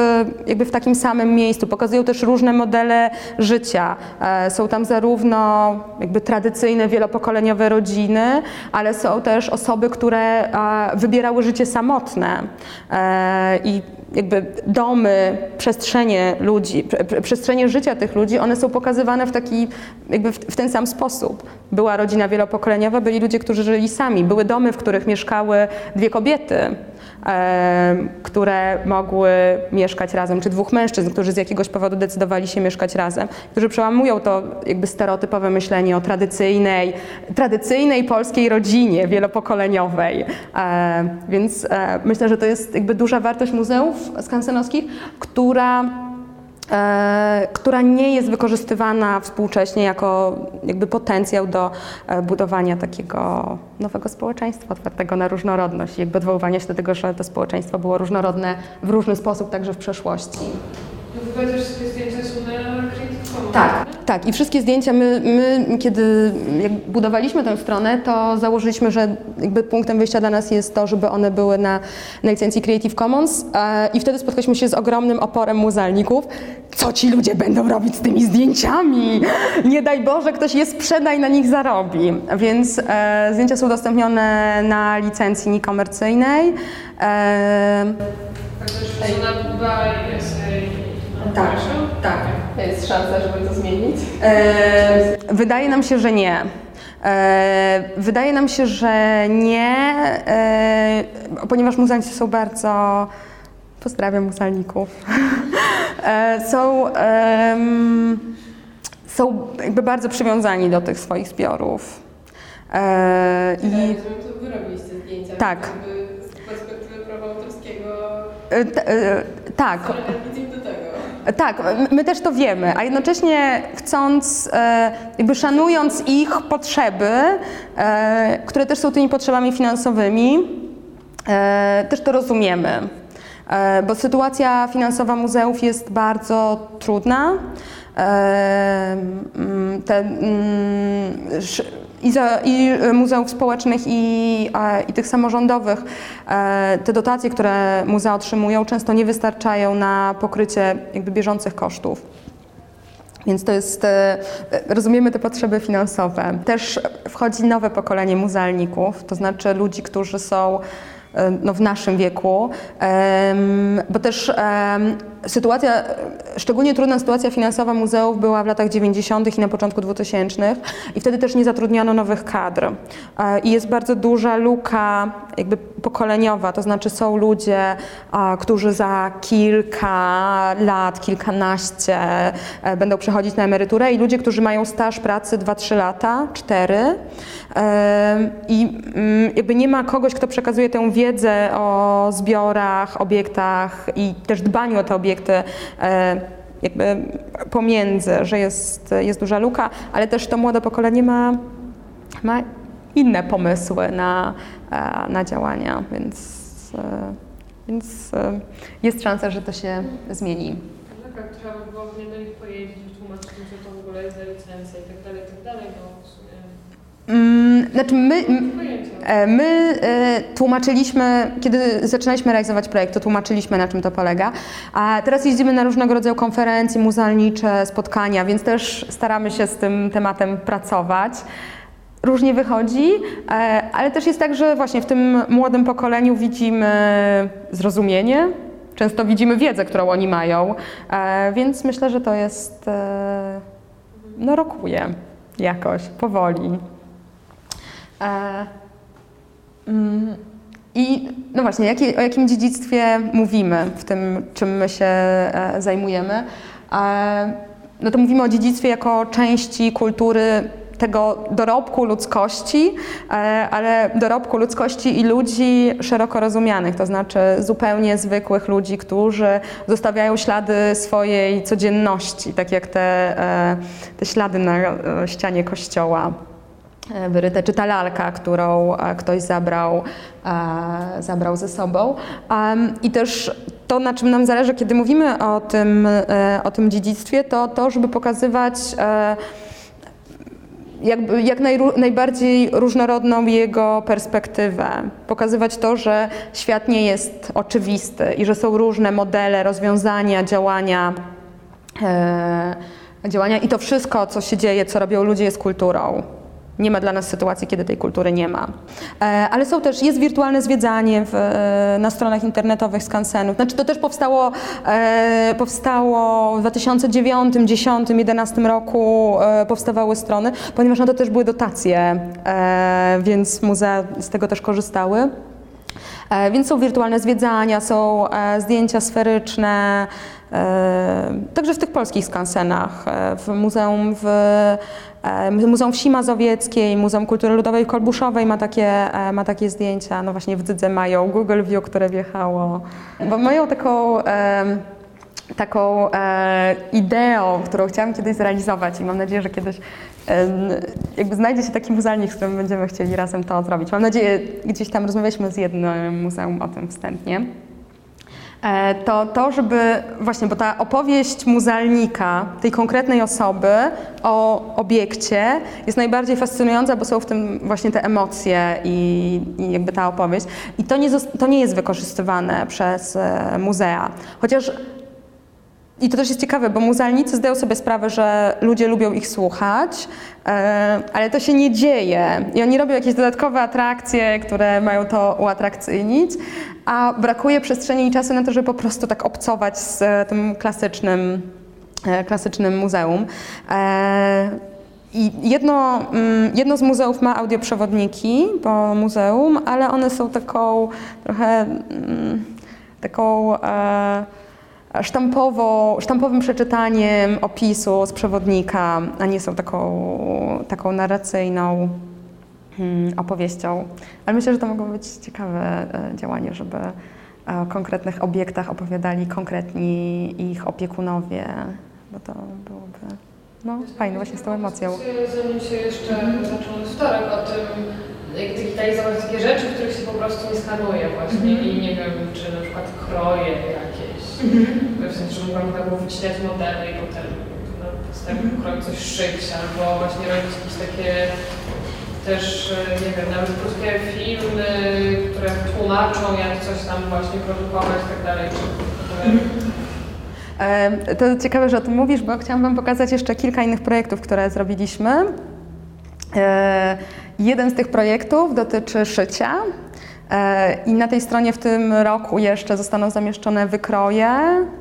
jakby w takim samym miejscu, pokazują też różne modele życia. E, są tam zarówno jakby tradycyjne, wielopokoleniowe rodziny, ale są też osoby, które wybierały życie samotne. E, I jakby domy, przestrzenie ludzi, przestrzenie życia tych ludzi, one są pokazywane w taki, jakby w, w, ten sam sposób. Była rodzina wielopokoleniowa, byli ludzie, którzy żyli sami, były domy, w których mieszkały dwie kobiety, które mogły mieszkać razem, czy dwóch mężczyzn, którzy z jakiegoś powodu decydowali się mieszkać razem, którzy przełamują to jakby stereotypowe myślenie o tradycyjnej, tradycyjnej polskiej rodzinie wielopokoleniowej. Więc myślę, że to jest jakby duża wartość muzeów skansenowskich, która która nie jest wykorzystywana współcześnie jako jakby potencjał do e, budowania takiego nowego społeczeństwa otwartego na różnorodność jakby odwoływania się do tego, że to społeczeństwo było różnorodne w różny sposób także w przeszłości. No tak, tak. I wszystkie zdjęcia, my, my kiedy budowaliśmy tę stronę, to założyliśmy, że jakby punktem wyjścia dla nas jest to, żeby one były na, na licencji Creative Commons e, i wtedy spotkaliśmy się z ogromnym oporem muzealników. Co ci ludzie będą robić z tymi zdjęciami? Nie daj Boże, ktoś je sprzeda i na nich zarobi. Więc e, zdjęcia są udostępnione na licencji niekomercyjnej. E, tak, tak. Jest szansa, żeby to zmienić? E, wydaje nam się, że nie. E, wydaje nam się, że nie, e, ponieważ muzealnicy są bardzo. Pozdrawiam muzealników. (laughs) e, są, są jakby bardzo przywiązani do tych swoich zbiorów. E, i... to wy robiliście zdjęcia. Tak. Z perspektywy prawa autorskiego. E, e, tak. Tak, my też to wiemy, a jednocześnie chcąc, e, jakby szanując ich potrzeby, e, które też są tymi potrzebami finansowymi, e, też to rozumiemy, bo sytuacja finansowa muzeów jest bardzo trudna. Te, i, za, I muzeów społecznych, i, e, i tych samorządowych, e, te dotacje, które muzea otrzymują, często nie wystarczają na pokrycie jakby bieżących kosztów. Więc to jest, e, rozumiemy te potrzeby finansowe. Też wchodzi nowe pokolenie muzealników, to znaczy ludzi, którzy są e, no, w naszym wieku, bo też sytuacja, szczególnie trudna sytuacja finansowa muzeów była w latach 90. i na początku 2000 i wtedy też nie zatrudniano nowych kadr. E, I jest bardzo duża luka jakby pokoleniowa, to znaczy są ludzie, którzy za kilka lat, kilkanaście e, będą przechodzić na emeryturę i ludzie, którzy mają staż pracy 2-3 lata, 4 e, i mm, jakby nie ma kogoś, kto przekazuje tę wiedzę o zbiorach, obiektach i też dbaniu o te obiekty e, jakby pomiędzy, że jest, jest duża luka, ale też to młode pokolenie ma, ma inne pomysły na, e, na działania, więc, e, więc jest szansa, że to się zmieni. Tak, trzeba by było do nich pojeździć, wytłumaczyć im, co to w ogóle jest licencja i tak dalej, i tak dalej, no Mm, Znaczy my. E, My e, tłumaczyliśmy, kiedy zaczynaliśmy realizować projekt, to tłumaczyliśmy na czym to polega, a teraz jeździmy na różnego rodzaju konferencje muzealnicze, spotkania, więc też staramy się z tym tematem pracować. Różnie wychodzi, e, ale też jest tak, że właśnie w tym młodym pokoleniu widzimy zrozumienie, często widzimy wiedzę, którą oni mają, więc myślę, że to jest, no rokuje jakoś, powoli. E, mm, I no właśnie, jakie, o jakim dziedzictwie mówimy w tym, czym my się e, zajmujemy? E, no to mówimy o dziedzictwie jako części kultury tego dorobku ludzkości, ale dorobku ludzkości i ludzi szeroko rozumianych, to znaczy zupełnie zwykłych ludzi, którzy zostawiają ślady swojej codzienności, tak jak te, te ślady na ścianie kościoła wyryte, czy ta lalka, którą e, ktoś zabrał, e, zabrał ze sobą. I też to, na czym nam zależy, kiedy mówimy o tym, e, o tym dziedzictwie, to to, żeby pokazywać e, jakby, jak najró- najbardziej różnorodną jego perspektywę. Pokazywać to, że świat nie jest oczywisty i że są różne modele, rozwiązania, działania. E, działania i to wszystko, co się dzieje, co robią ludzie, jest kulturą. Nie ma dla nas sytuacji, kiedy tej kultury nie ma. E, ale są też, jest wirtualne zwiedzanie w, e, na stronach internetowych skansenów. Znaczy to też powstało, e, powstało w 2009, 2010, 2011 roku powstawały strony, ponieważ na to też były dotacje, więc muzea z tego też korzystały. Więc są wirtualne zwiedzania, są zdjęcia sferyczne, także w tych polskich skansenach, w muzeum w Muzeum Wsi Mazowieckiej, Muzeum Kultury Ludowej Kolbuszowej ma takie, e, ma takie zdjęcia, no właśnie w mają Google View, które wjechało, bo mają taką taką e, ideą, którą chciałam kiedyś zrealizować i mam nadzieję, że kiedyś jakby znajdzie się taki muzealnik, z którym będziemy chcieli razem to zrobić. Mam nadzieję, gdzieś tam rozmawialiśmy z jednym muzeum o tym wstępnie. E, to to, żeby właśnie, bo ta opowieść muzealnika, tej konkretnej osoby o obiekcie jest najbardziej fascynująca, bo są w tym właśnie te emocje i, i jakby ta opowieść. I to nie, to nie jest wykorzystywane przez e, muzea. Chociaż i to też jest ciekawe, bo muzealnicy zdają sobie sprawę, że ludzie lubią ich słuchać, e, ale to się nie dzieje. I oni robią jakieś dodatkowe atrakcje, które mają to uatrakcyjnić, a brakuje przestrzeni i czasu na to, żeby po prostu tak obcować z e, tym klasycznym, e, klasycznym muzeum. I jedno, mm, jedno z muzeów ma audioprzewodniki po muzeum, ale one są taką trochę mm, taką sztampowo, sztampowym przeczytaniem opisu z przewodnika, a nie są taką, taką narracyjną mm, opowieścią. Ale myślę, że to mogło być ciekawe e, działanie, żeby e, o konkretnych obiektach opowiadali konkretni ich opiekunowie, bo to byłoby no, fajne właśnie z tą emocją. Zanim się jeszcze zaczął wtorek o tym, jak digitalizować takie rzeczy, których się po prostu nie skanuje właśnie Mhm. i nie wiem, czy na przykład kroje jakieś, w sensie, że mogłam tak było wycinać modele i potem na podstawie Mhm. kroju coś szyć, albo właśnie robić jakieś takie też, e, nie wiem, nawet krótkie filmy, które tłumaczą, jak coś tam właśnie produkować i tak dalej, czy E, To ciekawe, że o tym mówisz, bo chciałam Wam pokazać jeszcze kilka innych projektów, które zrobiliśmy. E, Jeden z tych projektów dotyczy szycia. E, I na tej stronie w tym roku jeszcze zostaną zamieszczone wykroje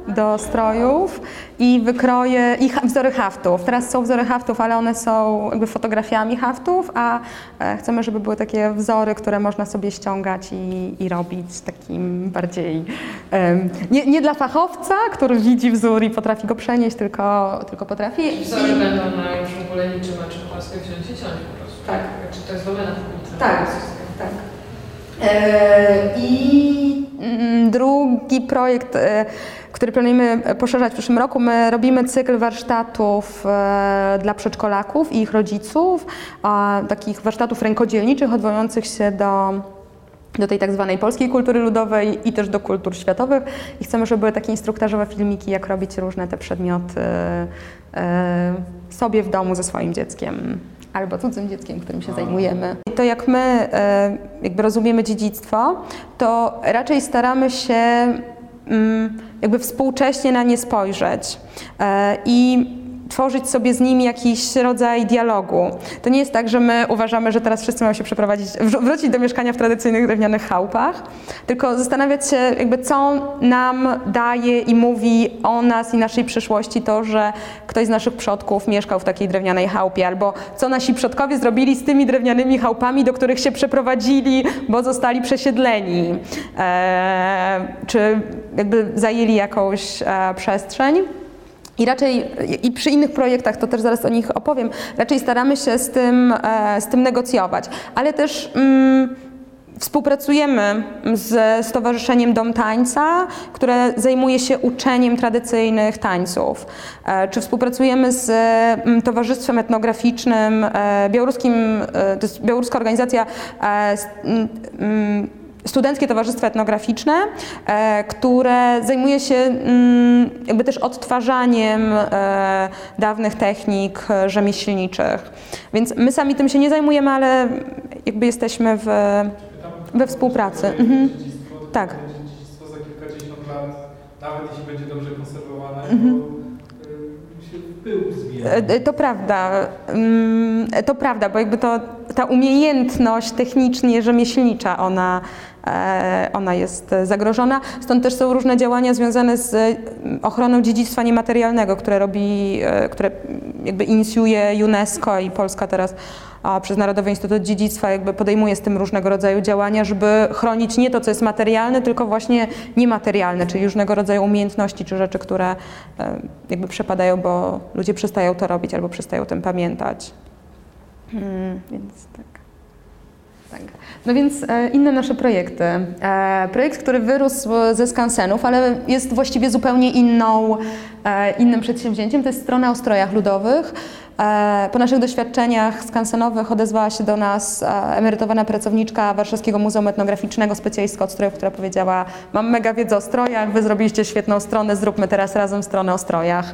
do strojów i wykroje i wzory haftów. Teraz są wzory haftów, ale one są jakby fotografiami haftów, a e, chcemy, żeby były takie wzory, które można sobie ściągać i, i robić takim bardziej em, nie, nie dla fachowca, który widzi wzór i potrafi go przenieść, tylko, tylko potrafi. wzory będą na już w ogóle niczym, a czym polskie wziąć i ciąć po prostu. Tak. Czy to jest domena publiczna? Tak, tak. E, I mm, drugi projekt, e, który planujemy poszerzać w przyszłym roku, my robimy cykl warsztatów e, dla przedszkolaków i ich rodziców, takich warsztatów rękodzielniczych odwołujących się do do tej tak zwanej polskiej kultury ludowej i też do kultur światowych. I chcemy, żeby były takie instruktażowe filmiki, jak robić różne te przedmioty sobie w domu ze swoim dzieckiem albo cudzym dzieckiem, którym się zajmujemy. I To jak my e, jakby rozumiemy dziedzictwo, to raczej staramy się mm, jakby współcześnie na nie spojrzeć e, i tworzyć sobie z nimi jakiś rodzaj dialogu. To nie jest tak, że my uważamy, że teraz wszyscy mają się przeprowadzić, wró- wrócić do mieszkania w tradycyjnych drewnianych chałupach, tylko zastanawiać się, jakby co nam daje i mówi o nas i naszej przyszłości to, że ktoś z naszych przodków mieszkał w takiej drewnianej chałupie, albo co nasi przodkowie zrobili z tymi drewnianymi chałupami, do których się przeprowadzili, bo zostali przesiedleni, e, czy jakby zajęli jakąś e, przestrzeń. I raczej, i przy innych projektach, to też zaraz o nich opowiem, raczej staramy się z tym, e, z tym negocjować, ale też mm, współpracujemy z Stowarzyszeniem Dom Tańca, które zajmuje się uczeniem tradycyjnych tańców. E, Czy współpracujemy z mm, Towarzystwem Etnograficznym e, Białoruskim, to jest białoruska organizacja mm, Studenckie Towarzystwo Etnograficzne, e, które zajmuje się mm, jakby też odtwarzaniem e, dawnych technik e, rzemieślniczych. Więc my sami tym się nie zajmujemy, ale jakby jesteśmy w, we współpracy. Mhm. Tak. Dziedzictwo za kilkadziesiąt lat, nawet jeśli będzie dobrze konserwowane, Mhm. to To prawda, Mm, to prawda, bo jakby to, ta umiejętność technicznie rzemieślnicza, ona, ona jest e, zagrożona. Stąd też są różne działania związane z e, ochroną dziedzictwa niematerialnego, które robi, e, które jakby inicjuje UNESCO i Polska teraz przez Narodowy Instytut Dziedzictwa jakby podejmuje z tym różnego rodzaju działania, żeby chronić nie to, co jest materialne, tylko właśnie niematerialne, czyli różnego rodzaju umiejętności czy rzeczy, które e, jakby przepadają, bo ludzie przestają to robić albo przestają o tym pamiętać. Mm, więc tak. Tak. No więc e, inne nasze projekty. E, projekt, który wyrósł ze skansenów, ale jest właściwie zupełnie inną, e, innym przedsięwzięciem, to jest strona o strojach ludowych. Po naszych doświadczeniach skansenowych odezwała się do nas emerytowana pracowniczka Warszawskiego Muzeum Etnograficznego, specjalistka od strojów, która powiedziała: Mam mega wiedzę o strojach, wy zrobiliście świetną stronę, zróbmy teraz razem stronę o strojach.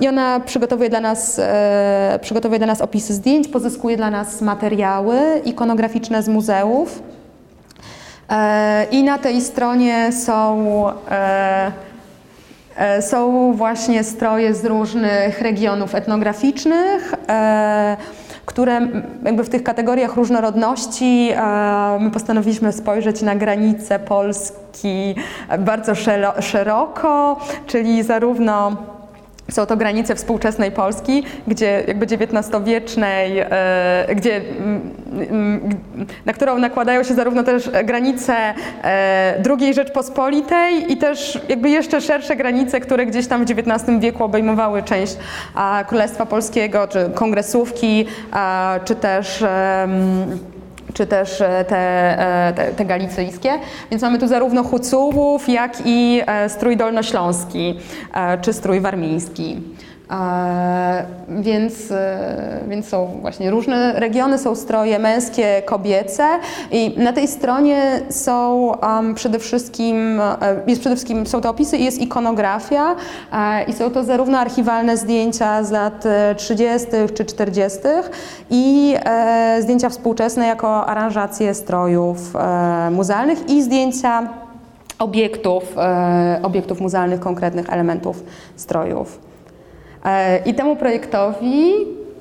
I ona przygotowuje dla, nas, e, przygotowuje dla nas opisy zdjęć, pozyskuje dla nas materiały ikonograficzne z muzeów. E, I na tej stronie są, e, są właśnie stroje z różnych regionów etnograficznych, które jakby w tych kategoriach różnorodności my postanowiliśmy spojrzeć na granice Polski bardzo szeroko, czyli zarówno są to granice współczesnej Polski, gdzie jakby XIX-wiecznej, e, gdzie, na którą nakładają się zarówno też granice e, II Rzeczpospolitej i też jakby jeszcze szersze granice, które gdzieś tam w XIX wieku obejmowały część Królestwa Polskiego, czy kongresówki, czy też czy też e, te, e, te, te galicyjskie. Więc mamy tu zarówno hucułów, jak i e, strój dolnośląski, czy strój warmiński. E, więc, e, więc są właśnie różne regiony, są stroje męskie, kobiece i na tej stronie są um, przede wszystkim, e, jest przede wszystkim, są to opisy i jest ikonografia e, i są to zarówno archiwalne zdjęcia z lat 30. czy 40. i e, zdjęcia współczesne jako aranżacje strojów e, muzealnych i zdjęcia obiektów, e, obiektów muzealnych, konkretnych elementów strojów. E, I temu projektowi,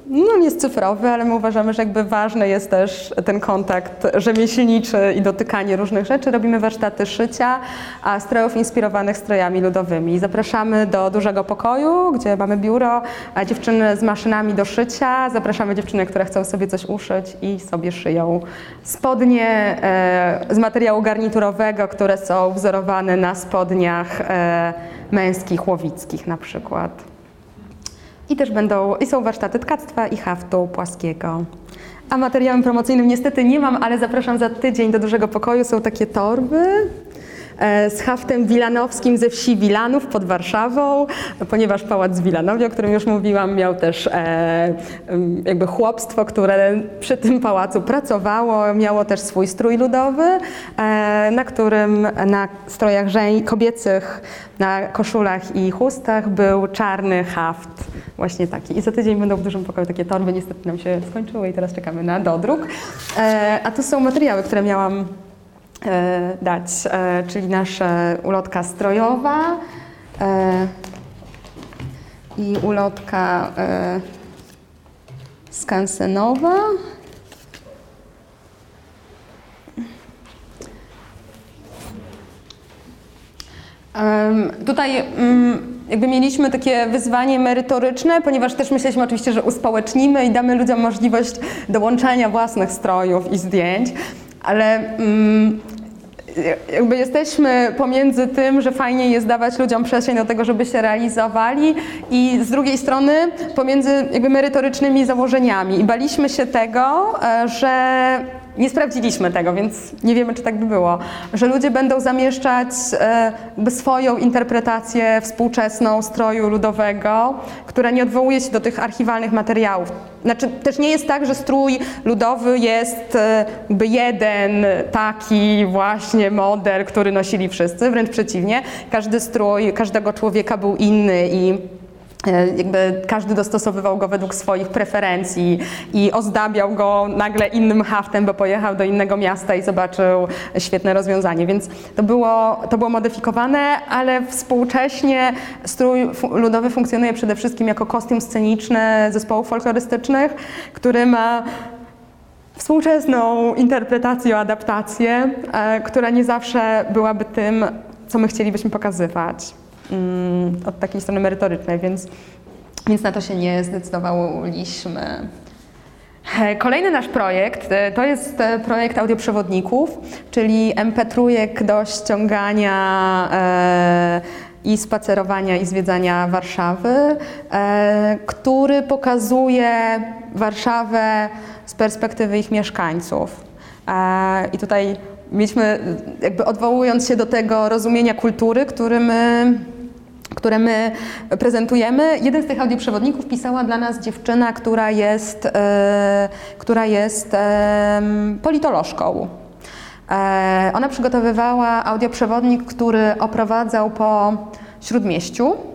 no on jest cyfrowy, ale my uważamy, że jakby ważny jest też ten kontakt rzemieślniczy i dotykanie różnych rzeczy. Robimy warsztaty szycia, a strojów inspirowanych strojami ludowymi. Zapraszamy do dużego pokoju, gdzie mamy biuro, a dziewczyny z maszynami do szycia. Zapraszamy dziewczyny, które chcą sobie coś uszyć i sobie szyją spodnie e, z materiału garniturowego, które są wzorowane na spodniach e, męskich, łowickich na przykład. I też będą, i są warsztaty tkactwa i haftu płaskiego. A materiałem promocyjnym niestety nie mam, ale zapraszam za tydzień do dużego pokoju. Są takie torby z haftem wilanowskim ze wsi Wilanów pod Warszawą, ponieważ Pałac Wilanowie, o którym już mówiłam, miał też e, jakby chłopstwo, które przy tym pałacu pracowało, miało też swój strój ludowy, e, na którym na strojach kobiecych, na koszulach i chustach był czarny haft, właśnie taki. I za tydzień będą w dużym pokoju takie torby, niestety nam się skończyły i teraz czekamy na dodruk. E, a tu są materiały, które miałam e, dać, e, czyli nasza ulotka strojowa e, i ulotka e, skansenowa. Tutaj mm, jakby mieliśmy takie wyzwanie merytoryczne, ponieważ też myśleliśmy oczywiście, że uspołecznimy i damy ludziom możliwość dołączania własnych strojów i zdjęć, ale mm, jakby jesteśmy pomiędzy tym, że fajnie jest dawać ludziom przestrzeń do tego, żeby się realizowali i z drugiej strony pomiędzy jakby merytorycznymi założeniami. I baliśmy się tego, e, że nie sprawdziliśmy tego, więc nie wiemy, czy tak by było, że ludzie będą zamieszczać e, swoją interpretację współczesną stroju ludowego, która nie odwołuje się do tych archiwalnych materiałów. Znaczy, też nie jest tak, że strój ludowy jest e, jeden taki właśnie model, który nosili wszyscy, wręcz przeciwnie. Każdy strój każdego człowieka był inny i jakby każdy dostosowywał go według swoich preferencji i ozdabiał go nagle innym haftem, bo pojechał do innego miasta i zobaczył świetne rozwiązanie. Więc to było, to było modyfikowane, ale współcześnie strój ludowy funkcjonuje przede wszystkim jako kostium sceniczny zespołów folklorystycznych, który ma współczesną interpretację, adaptację, e, która nie zawsze byłaby tym, co my chcielibyśmy pokazywać od takiej strony merytorycznej, więc, więc na to się nie zdecydowaliśmy. E, Kolejny nasz projekt e, to jest e, projekt audioprzewodników, czyli MP3 do ściągania i spacerowania i zwiedzania Warszawy, który pokazuje Warszawę z perspektywy ich mieszkańców. I tutaj mieliśmy, jakby odwołując się do tego rozumienia kultury, który my które my prezentujemy. Jeden z tych audioprzewodników pisała dla nas dziewczyna, która jest, e, która jest e, politolożką. E, ona przygotowywała audioprzewodnik, który oprowadzał po Śródmieściu.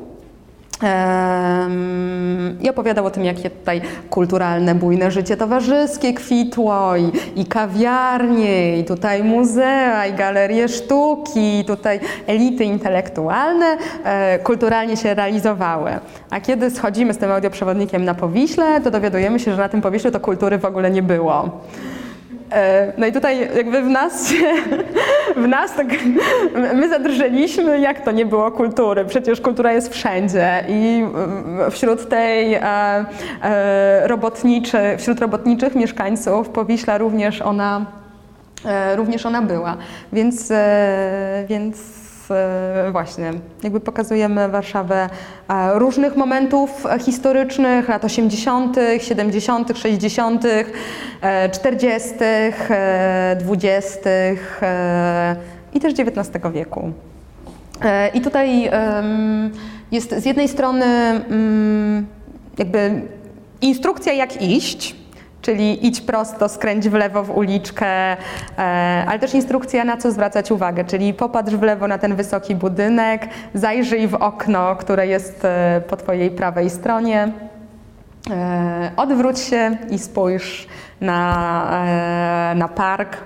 I opowiadał o tym, jakie tutaj kulturalne, bujne życie towarzyskie kwitło, i, i kawiarnie, i tutaj muzea, i galerie sztuki, i tutaj elity intelektualne e, kulturalnie się realizowały. A kiedy schodzimy z tym audioprzewodnikiem na Powiśle, to dowiadujemy się, że na tym Powiśle to kultury w ogóle nie było. E, No i tutaj jakby w nas, (laughs) w nas tak, my zadrżeliśmy, jak to nie było kultury, przecież kultura jest wszędzie i wśród tej e, e, robotniczy, wśród robotniczych mieszkańców Powiśla również ona, również ona była, więc, więc właśnie, jakby pokazujemy Warszawę e, różnych momentów historycznych, lat 80., 70., 60., e, 40., e, 20. e, i też XIX wieku. E, I tutaj Jest z jednej strony mm, jakby instrukcja jak iść, czyli idź prosto, skręć w lewo w uliczkę, e, ale też instrukcja na co zwracać uwagę, czyli popatrz w lewo na ten wysoki budynek, zajrzyj w okno, które jest e, po twojej prawej stronie, e, odwróć się i spójrz na, na park.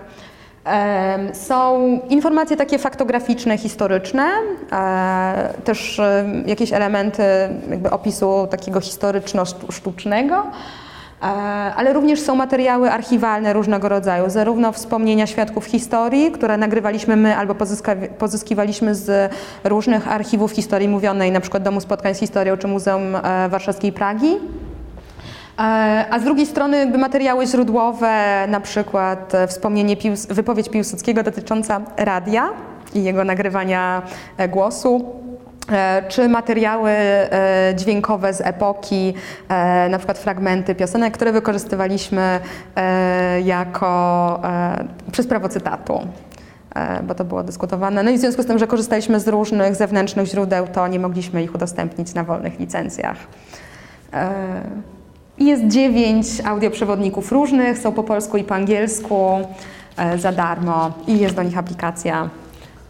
Są informacje takie faktograficzne, historyczne, też jakieś elementy opisu takiego historyczno-sztucznego, ale również są materiały archiwalne różnego rodzaju, zarówno wspomnienia świadków historii, które nagrywaliśmy my albo pozyskiwaliśmy z różnych archiwów historii mówionej, przykład Domu Spotkań z Historią czy Muzeum e, Warszawskiej Pragi, E, A z drugiej strony jakby materiały źródłowe, na przykład e, wspomnienie, wypowiedź Piłsudskiego dotycząca radia i jego nagrywania e, głosu, e, czy materiały e, dźwiękowe z epoki, e, na przykład fragmenty piosenek, które wykorzystywaliśmy e, jako e, przez prawo cytatu e, bo to było dyskutowane. No i w związku z tym, że korzystaliśmy z różnych zewnętrznych źródeł, to nie mogliśmy ich udostępnić na wolnych licencjach. E, Jest dziewięć audioprzewodników różnych, są po polsku i po angielsku e, za darmo i jest do nich aplikacja.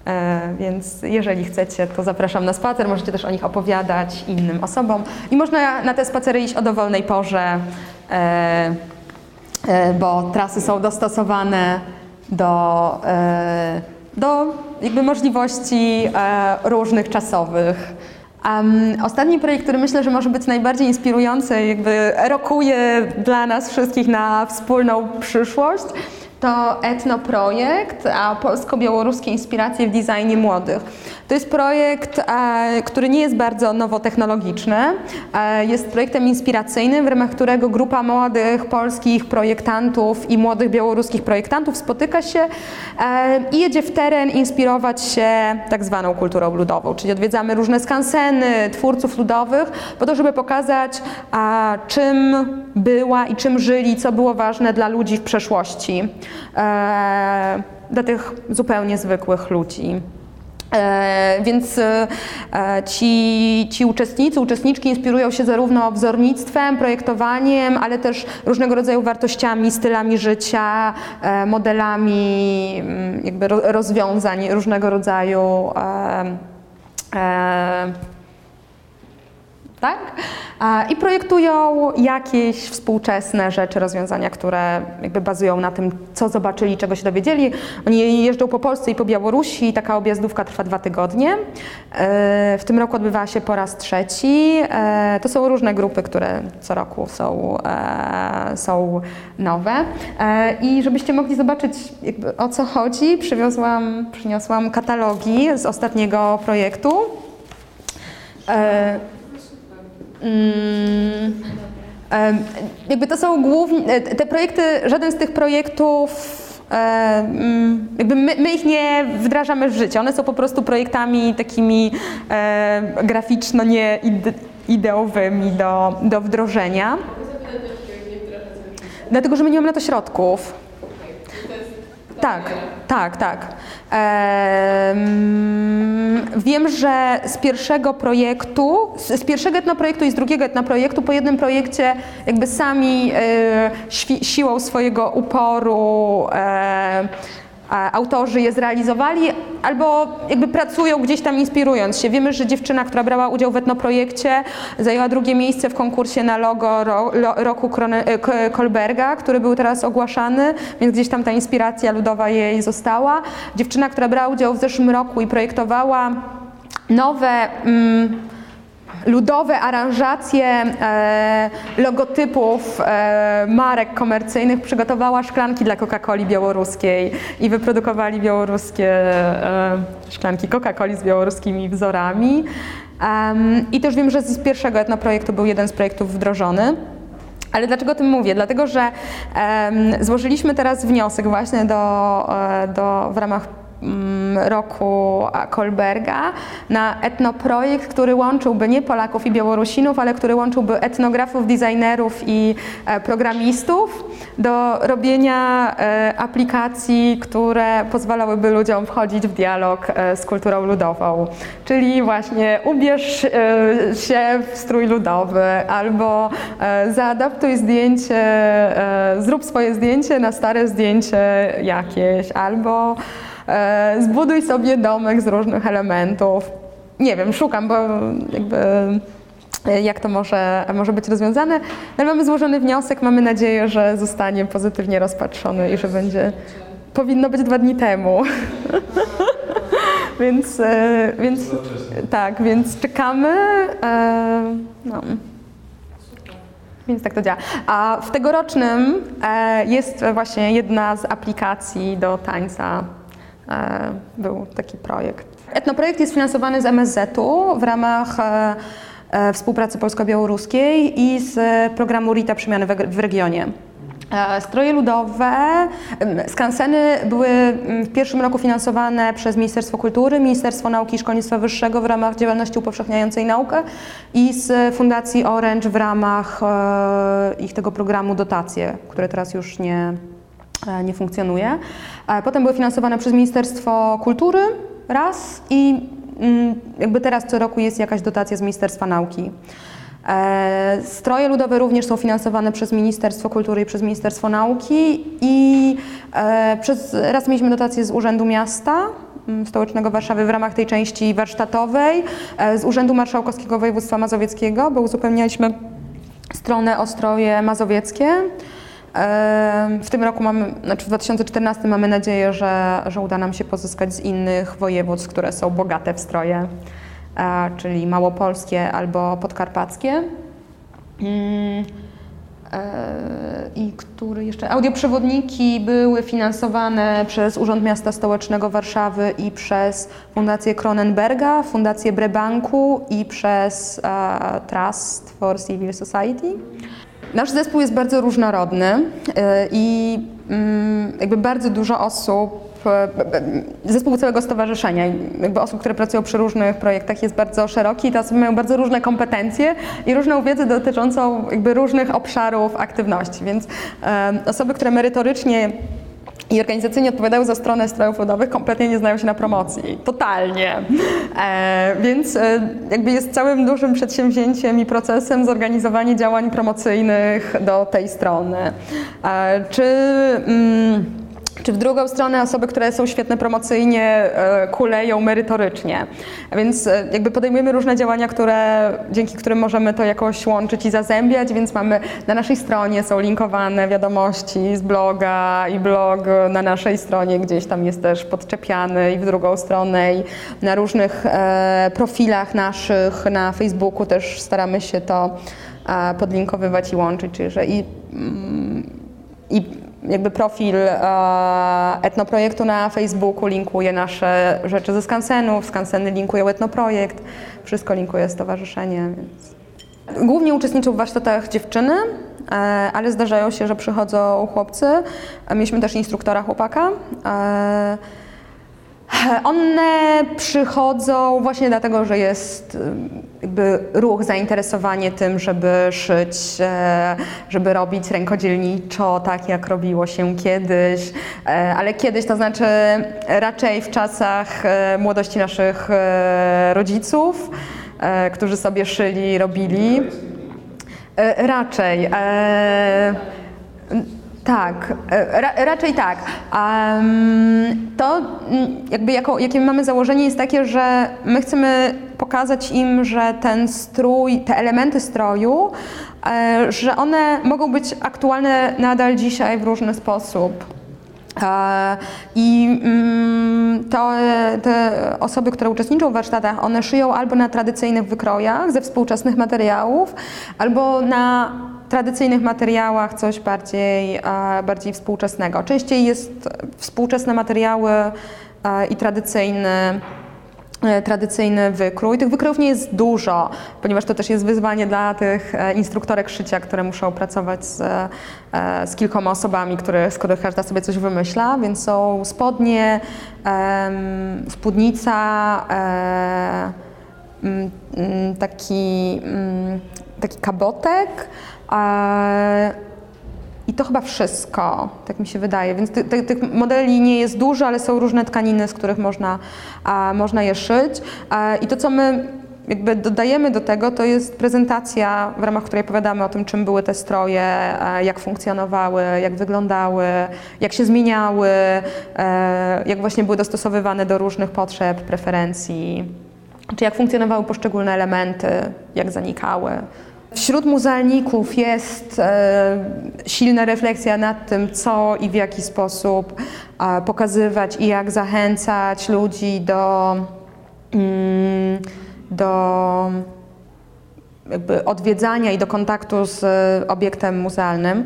E, Więc jeżeli chcecie, to zapraszam na spacer. Możecie też o nich opowiadać innym osobom. I można na te spacery iść o dowolnej porze, e, e, bo trasy są dostosowane do, do jakby możliwości różnych czasowych. Um, ostatni projekt, który myślę, że może być najbardziej inspirujący, jakby rokuje dla nas wszystkich na wspólną przyszłość, to etnoprojekt, a polsko-białoruskie inspiracje w designie młodych. To jest projekt, e, który nie jest bardzo nowotechnologiczny. E, jest projektem inspiracyjnym, w ramach którego grupa młodych polskich projektantów i młodych białoruskich projektantów spotyka się e, i jedzie w teren inspirować się tak zwaną kulturą ludową, czyli odwiedzamy różne skanseny twórców ludowych po to, żeby pokazać, czym była i czym żyli, co było ważne dla ludzi w przeszłości, dla tych zupełnie zwykłych ludzi. E, Więc e, ci, ci uczestnicy, uczestniczki inspirują się zarówno wzornictwem, projektowaniem, ale też różnego rodzaju wartościami, stylami życia, e, modelami mm, jakby ro- rozwiązań różnego rodzaju. Tak? I projektują jakieś współczesne rzeczy, rozwiązania, które jakby bazują na tym, co zobaczyli, czego się dowiedzieli. Oni jeżdżą po Polsce i po Białorusi, taka objazdówka trwa dwa tygodnie. E, W tym roku odbywała się po raz trzeci. E, To są różne grupy, które co roku są, e, są nowe. I żebyście mogli zobaczyć o co chodzi, przywiozłam, przyniosłam katalogi z ostatniego projektu. E, Mm, jakby to są głównie, te projekty, żaden z tych projektów, e, mm, jakby my, my ich nie wdrażamy w życie, one są po prostu projektami takimi e, graficzno-nie ide, ideowymi do, do wdrożenia. Dlatego, że my nie mamy na to środków. Tak, tak, tak. Em, wiem, że z pierwszego projektu, z, z pierwszego etnoprojektu i z drugiego etnoprojektu, po jednym projekcie jakby sami e, siłą swojego uporu e, autorzy je zrealizowali, albo jakby pracują gdzieś tam inspirując się. Wiemy, że dziewczyna, która brała udział w etnoprojekcie, zajęła drugie miejsce w konkursie na logo ro, lo, roku Krone, e, Kolberga, który był teraz ogłaszany, więc gdzieś tam ta inspiracja ludowa jej została. Dziewczyna, która brała udział w zeszłym roku i projektowała nowe mm, ludowe aranżacje e, logotypów e, marek komercyjnych przygotowała szklanki dla Coca-Coli białoruskiej i wyprodukowali białoruskie e, szklanki Coca-Coli z białoruskimi wzorami. I też wiem, że z pierwszego etnoprojektu był jeden z projektów wdrożony. Ale dlaczego o tym mówię? Dlatego, że złożyliśmy teraz wniosek właśnie do, do, w ramach roku Kolberga na etnoprojekt, który łączyłby nie Polaków i Białorusinów, ale który łączyłby etnografów, designerów i e, programistów do robienia e, aplikacji, które pozwalałyby ludziom wchodzić w dialog e, z kulturą ludową. Czyli właśnie ubierz się w strój ludowy albo zaadaptuj zdjęcie, zrób swoje zdjęcie na stare zdjęcie jakieś, albo zbuduj sobie domek z różnych elementów. Nie wiem, szukam, bo jakby e, jak to może, może być rozwiązane. No, mamy złożony wniosek, mamy nadzieję, że zostanie pozytywnie rozpatrzony i że będzie. Powinno być dwa dni temu. (laughs) więc, e, więc tak, więc czekamy. E, no. Więc tak to działa. A w tegorocznym e, jest właśnie jedna z aplikacji do tańca. E, był taki projekt. Etnoprojekt jest finansowany z MSZ-u w ramach e, e, współpracy polsko-białoruskiej i z programu RITA Przemiany w, regionie. Stroje ludowe, skanseny były w pierwszym roku finansowane przez Ministerstwo Kultury, Ministerstwo Nauki i Szkolnictwa Wyższego w ramach działalności upowszechniającej naukę i z Fundacji Orange w ramach ich tego programu dotacje, które teraz już nie, nie funkcjonuje. E, Potem były finansowane przez Ministerstwo Kultury raz i mm, jakby teraz co roku jest jakaś dotacja z Ministerstwa Nauki. E, Stroje ludowe również są finansowane przez Ministerstwo Kultury i przez Ministerstwo Nauki i e, przez, raz mieliśmy dotację z Urzędu Miasta mm, Stołecznego Warszawy w ramach tej części warsztatowej, e, z Urzędu Marszałkowskiego Województwa Mazowieckiego, bo uzupełnialiśmy stronę o stroje mazowieckie. W tym roku mamy, znaczy w 2014 mamy nadzieję, że, że uda nam się pozyskać z innych województw, które są bogate w stroje, e, czyli małopolskie albo podkarpackie. Mm, e, I który jeszcze? Audioprzewodniki były finansowane przez Urząd Miasta Stołecznego Warszawy i przez Fundację Kronenberga, Fundację Brebanku i przez e, Trust for Civil Society. Nasz zespół jest bardzo różnorodny y, i mm, jakby bardzo dużo osób, e, zespół całego stowarzyszenia, jakby osób, które pracują przy różnych projektach jest bardzo szeroki i te osoby mają bardzo różne kompetencje i różną wiedzę dotyczącą jakby różnych obszarów aktywności, więc e, osoby, które merytorycznie i organizacyjnie odpowiadają za stronę strojów ludowych, kompletnie nie znają się na promocji. Totalnie. E, więc e, jakby jest całym dużym przedsięwzięciem i procesem zorganizowanie działań promocyjnych do tej strony. E, czy... Mm, czy w drugą stronę osoby, które są świetne promocyjnie, e, kuleją merytorycznie. Więc e, jakby podejmujemy różne działania, które, dzięki którym możemy to jakoś łączyć i zazębiać, więc mamy na naszej stronie są linkowane wiadomości z bloga i blog na naszej stronie gdzieś tam jest też podczepiany i w drugą stronę i na różnych e, profilach naszych na Facebooku też staramy się to podlinkowywać i łączyć, czyli że i mm, i jakby profil e, etnoprojektu na Facebooku linkuje nasze rzeczy ze skansenów, skanseny linkują etnoprojekt, wszystko linkuje stowarzyszenie, więc... Głównie uczestniczą w warsztatach dziewczyny, e, ale zdarzają się, że przychodzą chłopcy. E, Mieliśmy też instruktora chłopaka. One przychodzą właśnie dlatego, że jest y, jakby ruch, zainteresowanie tym, żeby szyć, e, żeby robić rękodzielniczo, tak jak robiło się kiedyś, E, ale kiedyś to znaczy raczej w czasach e, młodości naszych rodziców, którzy sobie szyli, robili. Raczej. Tak, e, ra, raczej tak. Em, to mm, jakby jako, jakie mamy założenie jest takie, że my chcemy pokazać im, że ten strój, te elementy stroju, e, że one mogą być aktualne nadal dzisiaj w różny sposób. E, I mm, to, te osoby, które uczestniczą w warsztatach, one szyją albo na tradycyjnych wykrojach ze współczesnych materiałów, albo na tradycyjnych materiałach coś bardziej, e, bardziej współczesnego. Częściej jest współczesne materiały e, i tradycyjny e, tradycyjny wykrój. Tych wykrojów nie jest dużo, ponieważ to też jest wyzwanie dla tych instruktorek szycia, które muszą pracować z, z kilkoma osobami, które, z których każda sobie coś wymyśla, więc są spodnie, spódnica, taki, taki kabotek, i to chyba wszystko, tak mi się wydaje. Więc ty, ty, tych modeli nie jest dużo, ale są różne tkaniny, z których można, można je szyć. I to, co my jakby dodajemy do tego, to jest prezentacja, w ramach której opowiadamy o tym, czym były te stroje, jak funkcjonowały, jak wyglądały, jak się zmieniały, e, jak właśnie były dostosowywane do różnych potrzeb, preferencji, czy jak funkcjonowały poszczególne elementy, jak zanikały. Wśród muzealników jest e, silna refleksja nad tym, co i w jaki sposób e, pokazywać i jak zachęcać ludzi do, mm, do jakby odwiedzania i do kontaktu z obiektem muzealnym.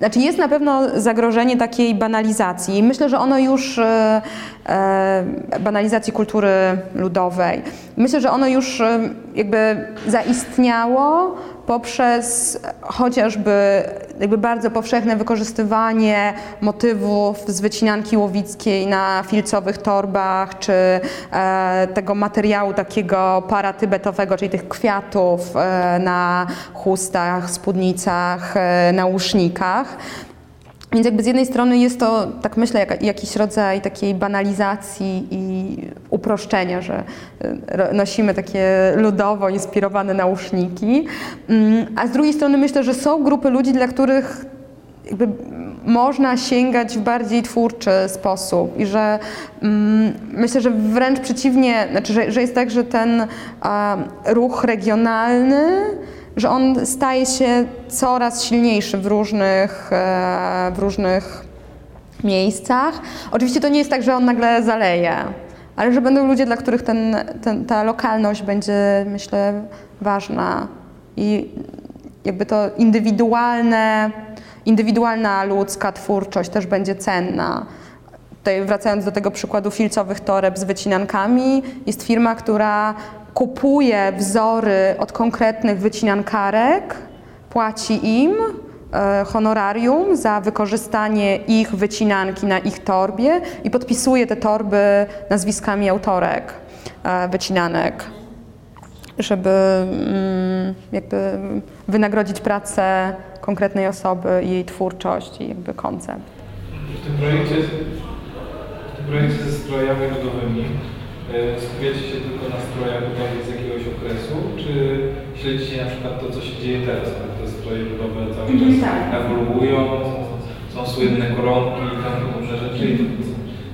Znaczy jest na pewno zagrożenie takiej banalizacji. Myślę, że ono już, e, e, banalizacji kultury ludowej, myślę, że ono już e, jakby zaistniało poprzez chociażby jakby bardzo powszechne wykorzystywanie motywów z wycinanki łowickiej na filcowych torbach, czy e, tego materiału takiego paratybetowego, czyli tych kwiatów e, na chustach, spódnicach, e, nausznikach. Więc jakby z jednej strony jest to, tak myślę, jak, jakiś rodzaj takiej banalizacji i uproszczenia, że e, nosimy takie ludowo inspirowane nauszniki, mm, a z drugiej strony myślę, że są grupy ludzi, dla których jakby można sięgać w bardziej twórczy sposób i że mm, myślę, że wręcz przeciwnie, znaczy, że, że jest tak, że ten ruch regionalny że on staje się coraz silniejszy w różnych, e, w różnych miejscach. Oczywiście to nie jest tak, że on nagle zaleje, ale że będą ludzie, dla których ten, ten, ta lokalność będzie, myślę, ważna i jakby to indywidualne, indywidualna ludzka twórczość też będzie cenna. Tutaj wracając do tego przykładu filcowych toreb z wycinankami, jest firma, która kupuje wzory od konkretnych wycinankarek, płaci im e, honorarium za wykorzystanie ich wycinanki na ich torbie i podpisuje te torby nazwiskami autorek e, wycinanek, żeby mm, jakby wynagrodzić pracę konkretnej osoby i jej twórczość i jakby koncept. W tym projekcie, w tym projekcie ze strojami ludowymi skupiacie się tylko na strojach gotowych z jakiegoś okresu, czy śledzicie na przykład to, co się dzieje teraz? Te stroje budowe cały Mhm, czas tak. ewoluują, są słynne koronki i tam różne rzeczy.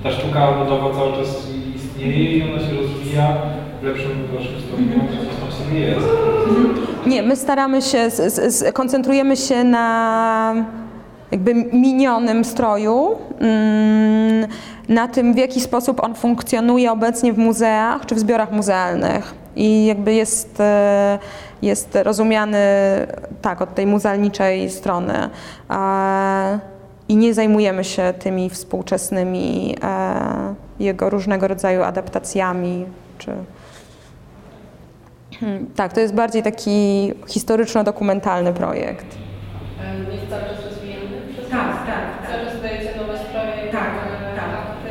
Ta sztuka budowa cały czas istnieje i ona się rozwija w lepszym lub gorszym stopniu, coś tam sobie jest. Nie, my staramy się, s- s- koncentrujemy się na jakby minionym stroju, mm, na tym w jaki sposób on funkcjonuje obecnie w muzeach czy w zbiorach muzealnych. I jakby jest, e, jest rozumiany tak, od tej muzealniczej strony. E, I nie zajmujemy się tymi współczesnymi e, jego różnego rodzaju adaptacjami czy Hmm, Tak, to jest bardziej taki historyczno-dokumentalny projekt. Em, Jest cały czas rozwijany przez Tak, Was? tak, Cały czas dajecie nowe stroje, Tak, nowe tak. akty.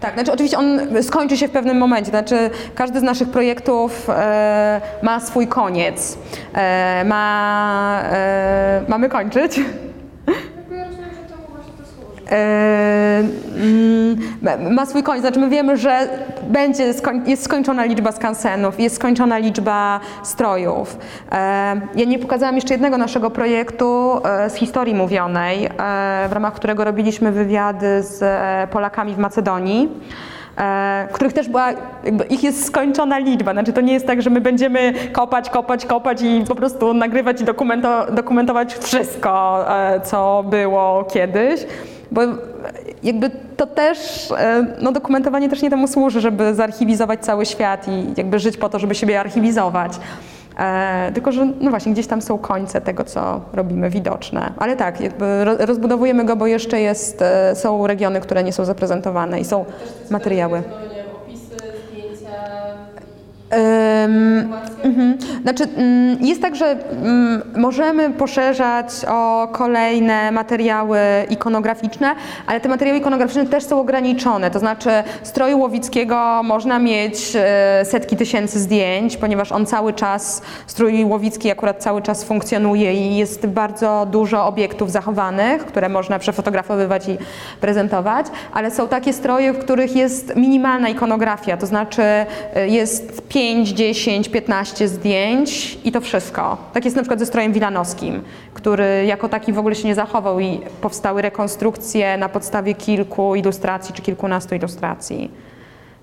Tak. Znaczy oczywiście on skończy się w pewnym momencie, znaczy każdy z naszych projektów e, ma swój koniec. E, ma, e, mamy kończyć? Ja rozumiem, że to właśnie to służy. E, mm, ma- ma swój koniec, znaczy my wiemy, że będzie jest skończona liczba skansenów, jest skończona liczba strojów. E, ja nie pokazałam jeszcze jednego naszego projektu e, z historii mówionej, w ramach którego robiliśmy wywiady z e, Polakami w Macedonii. E, których też była, ich jest skończona liczba, znaczy to nie jest tak, że my będziemy kopać, kopać, kopać i po prostu nagrywać i dokumento, dokumentować wszystko, e, co było kiedyś, bo jakby to też, e, no dokumentowanie też nie temu służy, żeby zarchiwizować cały świat i jakby żyć po to, żeby siebie archiwizować. E, tylko, że no właśnie gdzieś tam są końce tego, co robimy widoczne. Ale tak, rozbudowujemy go, bo jeszcze jest, e, są regiony, które nie są zaprezentowane i są materiały. Mhm. Znaczy, mm, jest tak, że mm, możemy poszerzać o kolejne materiały ikonograficzne, ale te materiały ikonograficzne też są ograniczone. To znaczy, stroju Łowickiego można mieć e, setki tysięcy zdjęć, ponieważ on cały czas, strój Łowicki akurat cały czas funkcjonuje i jest bardzo dużo obiektów zachowanych, które można przefotografowywać i prezentować, ale są takie stroje, w których jest minimalna ikonografia, to znaczy e, jest 5, 10, 15 zdjęć i to wszystko. Tak jest na przykład ze strojem wilanowskim, który jako taki w ogóle się nie zachował i powstały rekonstrukcje na podstawie kilku ilustracji czy kilkunastu ilustracji.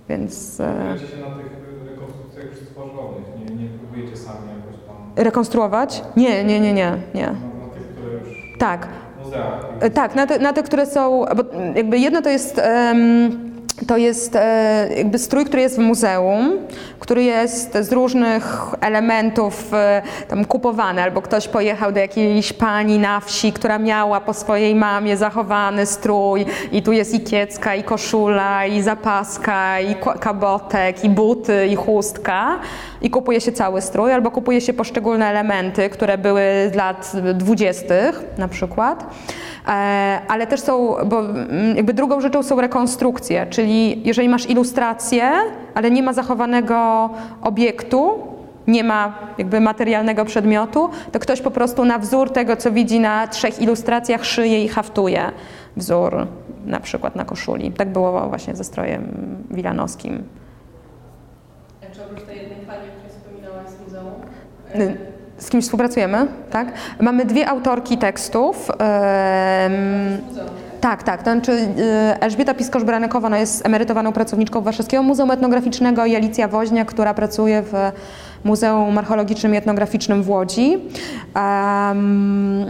Więc e, się na tych rekonstrukcjach już stworzonych, nie, nie próbujecie sami jakoś tam, rekonstruować? Nie, nie, nie, nie, nie. na, na tych, które już Tak. muzeach. E, Tak, na te, na te które są, bo jakby jedno to jest, em, to jest e, jakby strój, który jest w muzeum, który jest z różnych elementów e, tam kupowany, albo ktoś pojechał do jakiejś pani na wsi, która miała po swojej mamie zachowany strój i tu jest i kiecka, i koszula, i zapaska, i kabotek, i buty, i chustka i kupuje się cały strój, albo kupuje się poszczególne elementy, które były z lat dwudziestych na przykład. E, ale też są, bo mm, jakby drugą rzeczą są rekonstrukcje, czyli jeżeli masz ilustrację, ale nie ma zachowanego obiektu, nie ma jakby materialnego przedmiotu, to ktoś po prostu na wzór tego, co widzi na trzech ilustracjach, szyje i haftuje wzór, na przykład na koszuli. Tak było właśnie ze strojem wilanowskim. Czy oprócz tej jednej pani, o której wspominałaś z muzeum? Y, Z kimś współpracujemy, tak? Mamy dwie autorki tekstów. muzeum, tak? tak. To znaczy y, Elżbieta Piskosz-Branekowa ona jest emerytowaną pracowniczką Warszawskiego Muzeum Etnograficznego i Alicja Woźniak, która pracuje w Muzeum Archeologicznym i Etnograficznym w Łodzi. Em,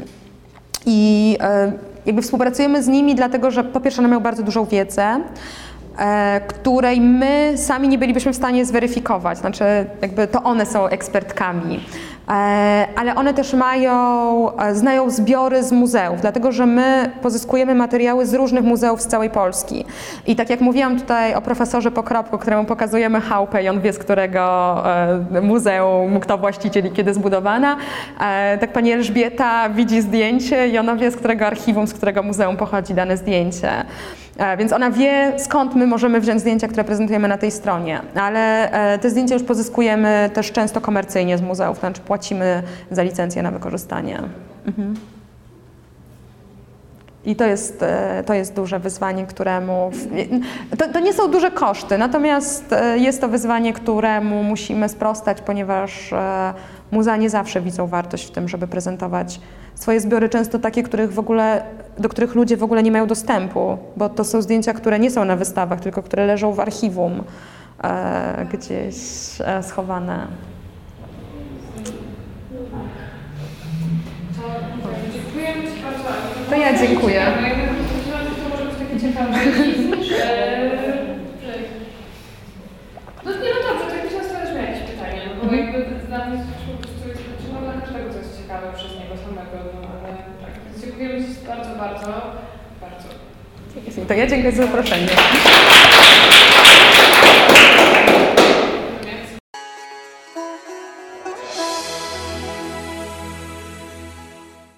I e, jakby współpracujemy z nimi, dlatego że po pierwsze one mają bardzo dużą wiedzę, e, której my sami nie bylibyśmy w stanie zweryfikować. Znaczy, jakby to one są ekspertkami. E, Ale one też mają, e, znają zbiory z muzeów, dlatego że my pozyskujemy materiały z różnych muzeów z całej Polski. I tak jak mówiłam tutaj o profesorze Pokropku, któremu pokazujemy chałupę i on wie z którego e, muzeum, kto właściciel i kiedy zbudowana, tak pani Elżbieta widzi zdjęcie i ona wie z którego archiwum, z którego muzeum pochodzi dane zdjęcie. E, Więc ona wie, skąd my możemy wziąć zdjęcia, które prezentujemy na tej stronie. Ale e, te zdjęcia już pozyskujemy też często komercyjnie z muzeów, to znaczy płacimy za licencję na wykorzystanie. Mhm. I to jest, e, to jest duże wyzwanie, któremu. To, to nie są duże koszty, natomiast jest to wyzwanie, któremu musimy sprostać, ponieważ muzea nie zawsze widzą wartość w tym, żeby prezentować swoje zbiory, często takie, których w ogóle, do których ludzie w ogóle nie mają dostępu, bo to są zdjęcia, które nie są na wystawach, tylko które leżą w archiwum e, gdzieś e, schowane. To ja dziękuję. No nie, no dobrze, to jakbyś nas też miał jakieś pytania, no bo jakby dla mnie dziękuję bardzo, bardzo, bardzo. To ja dziękuję za zaproszenie.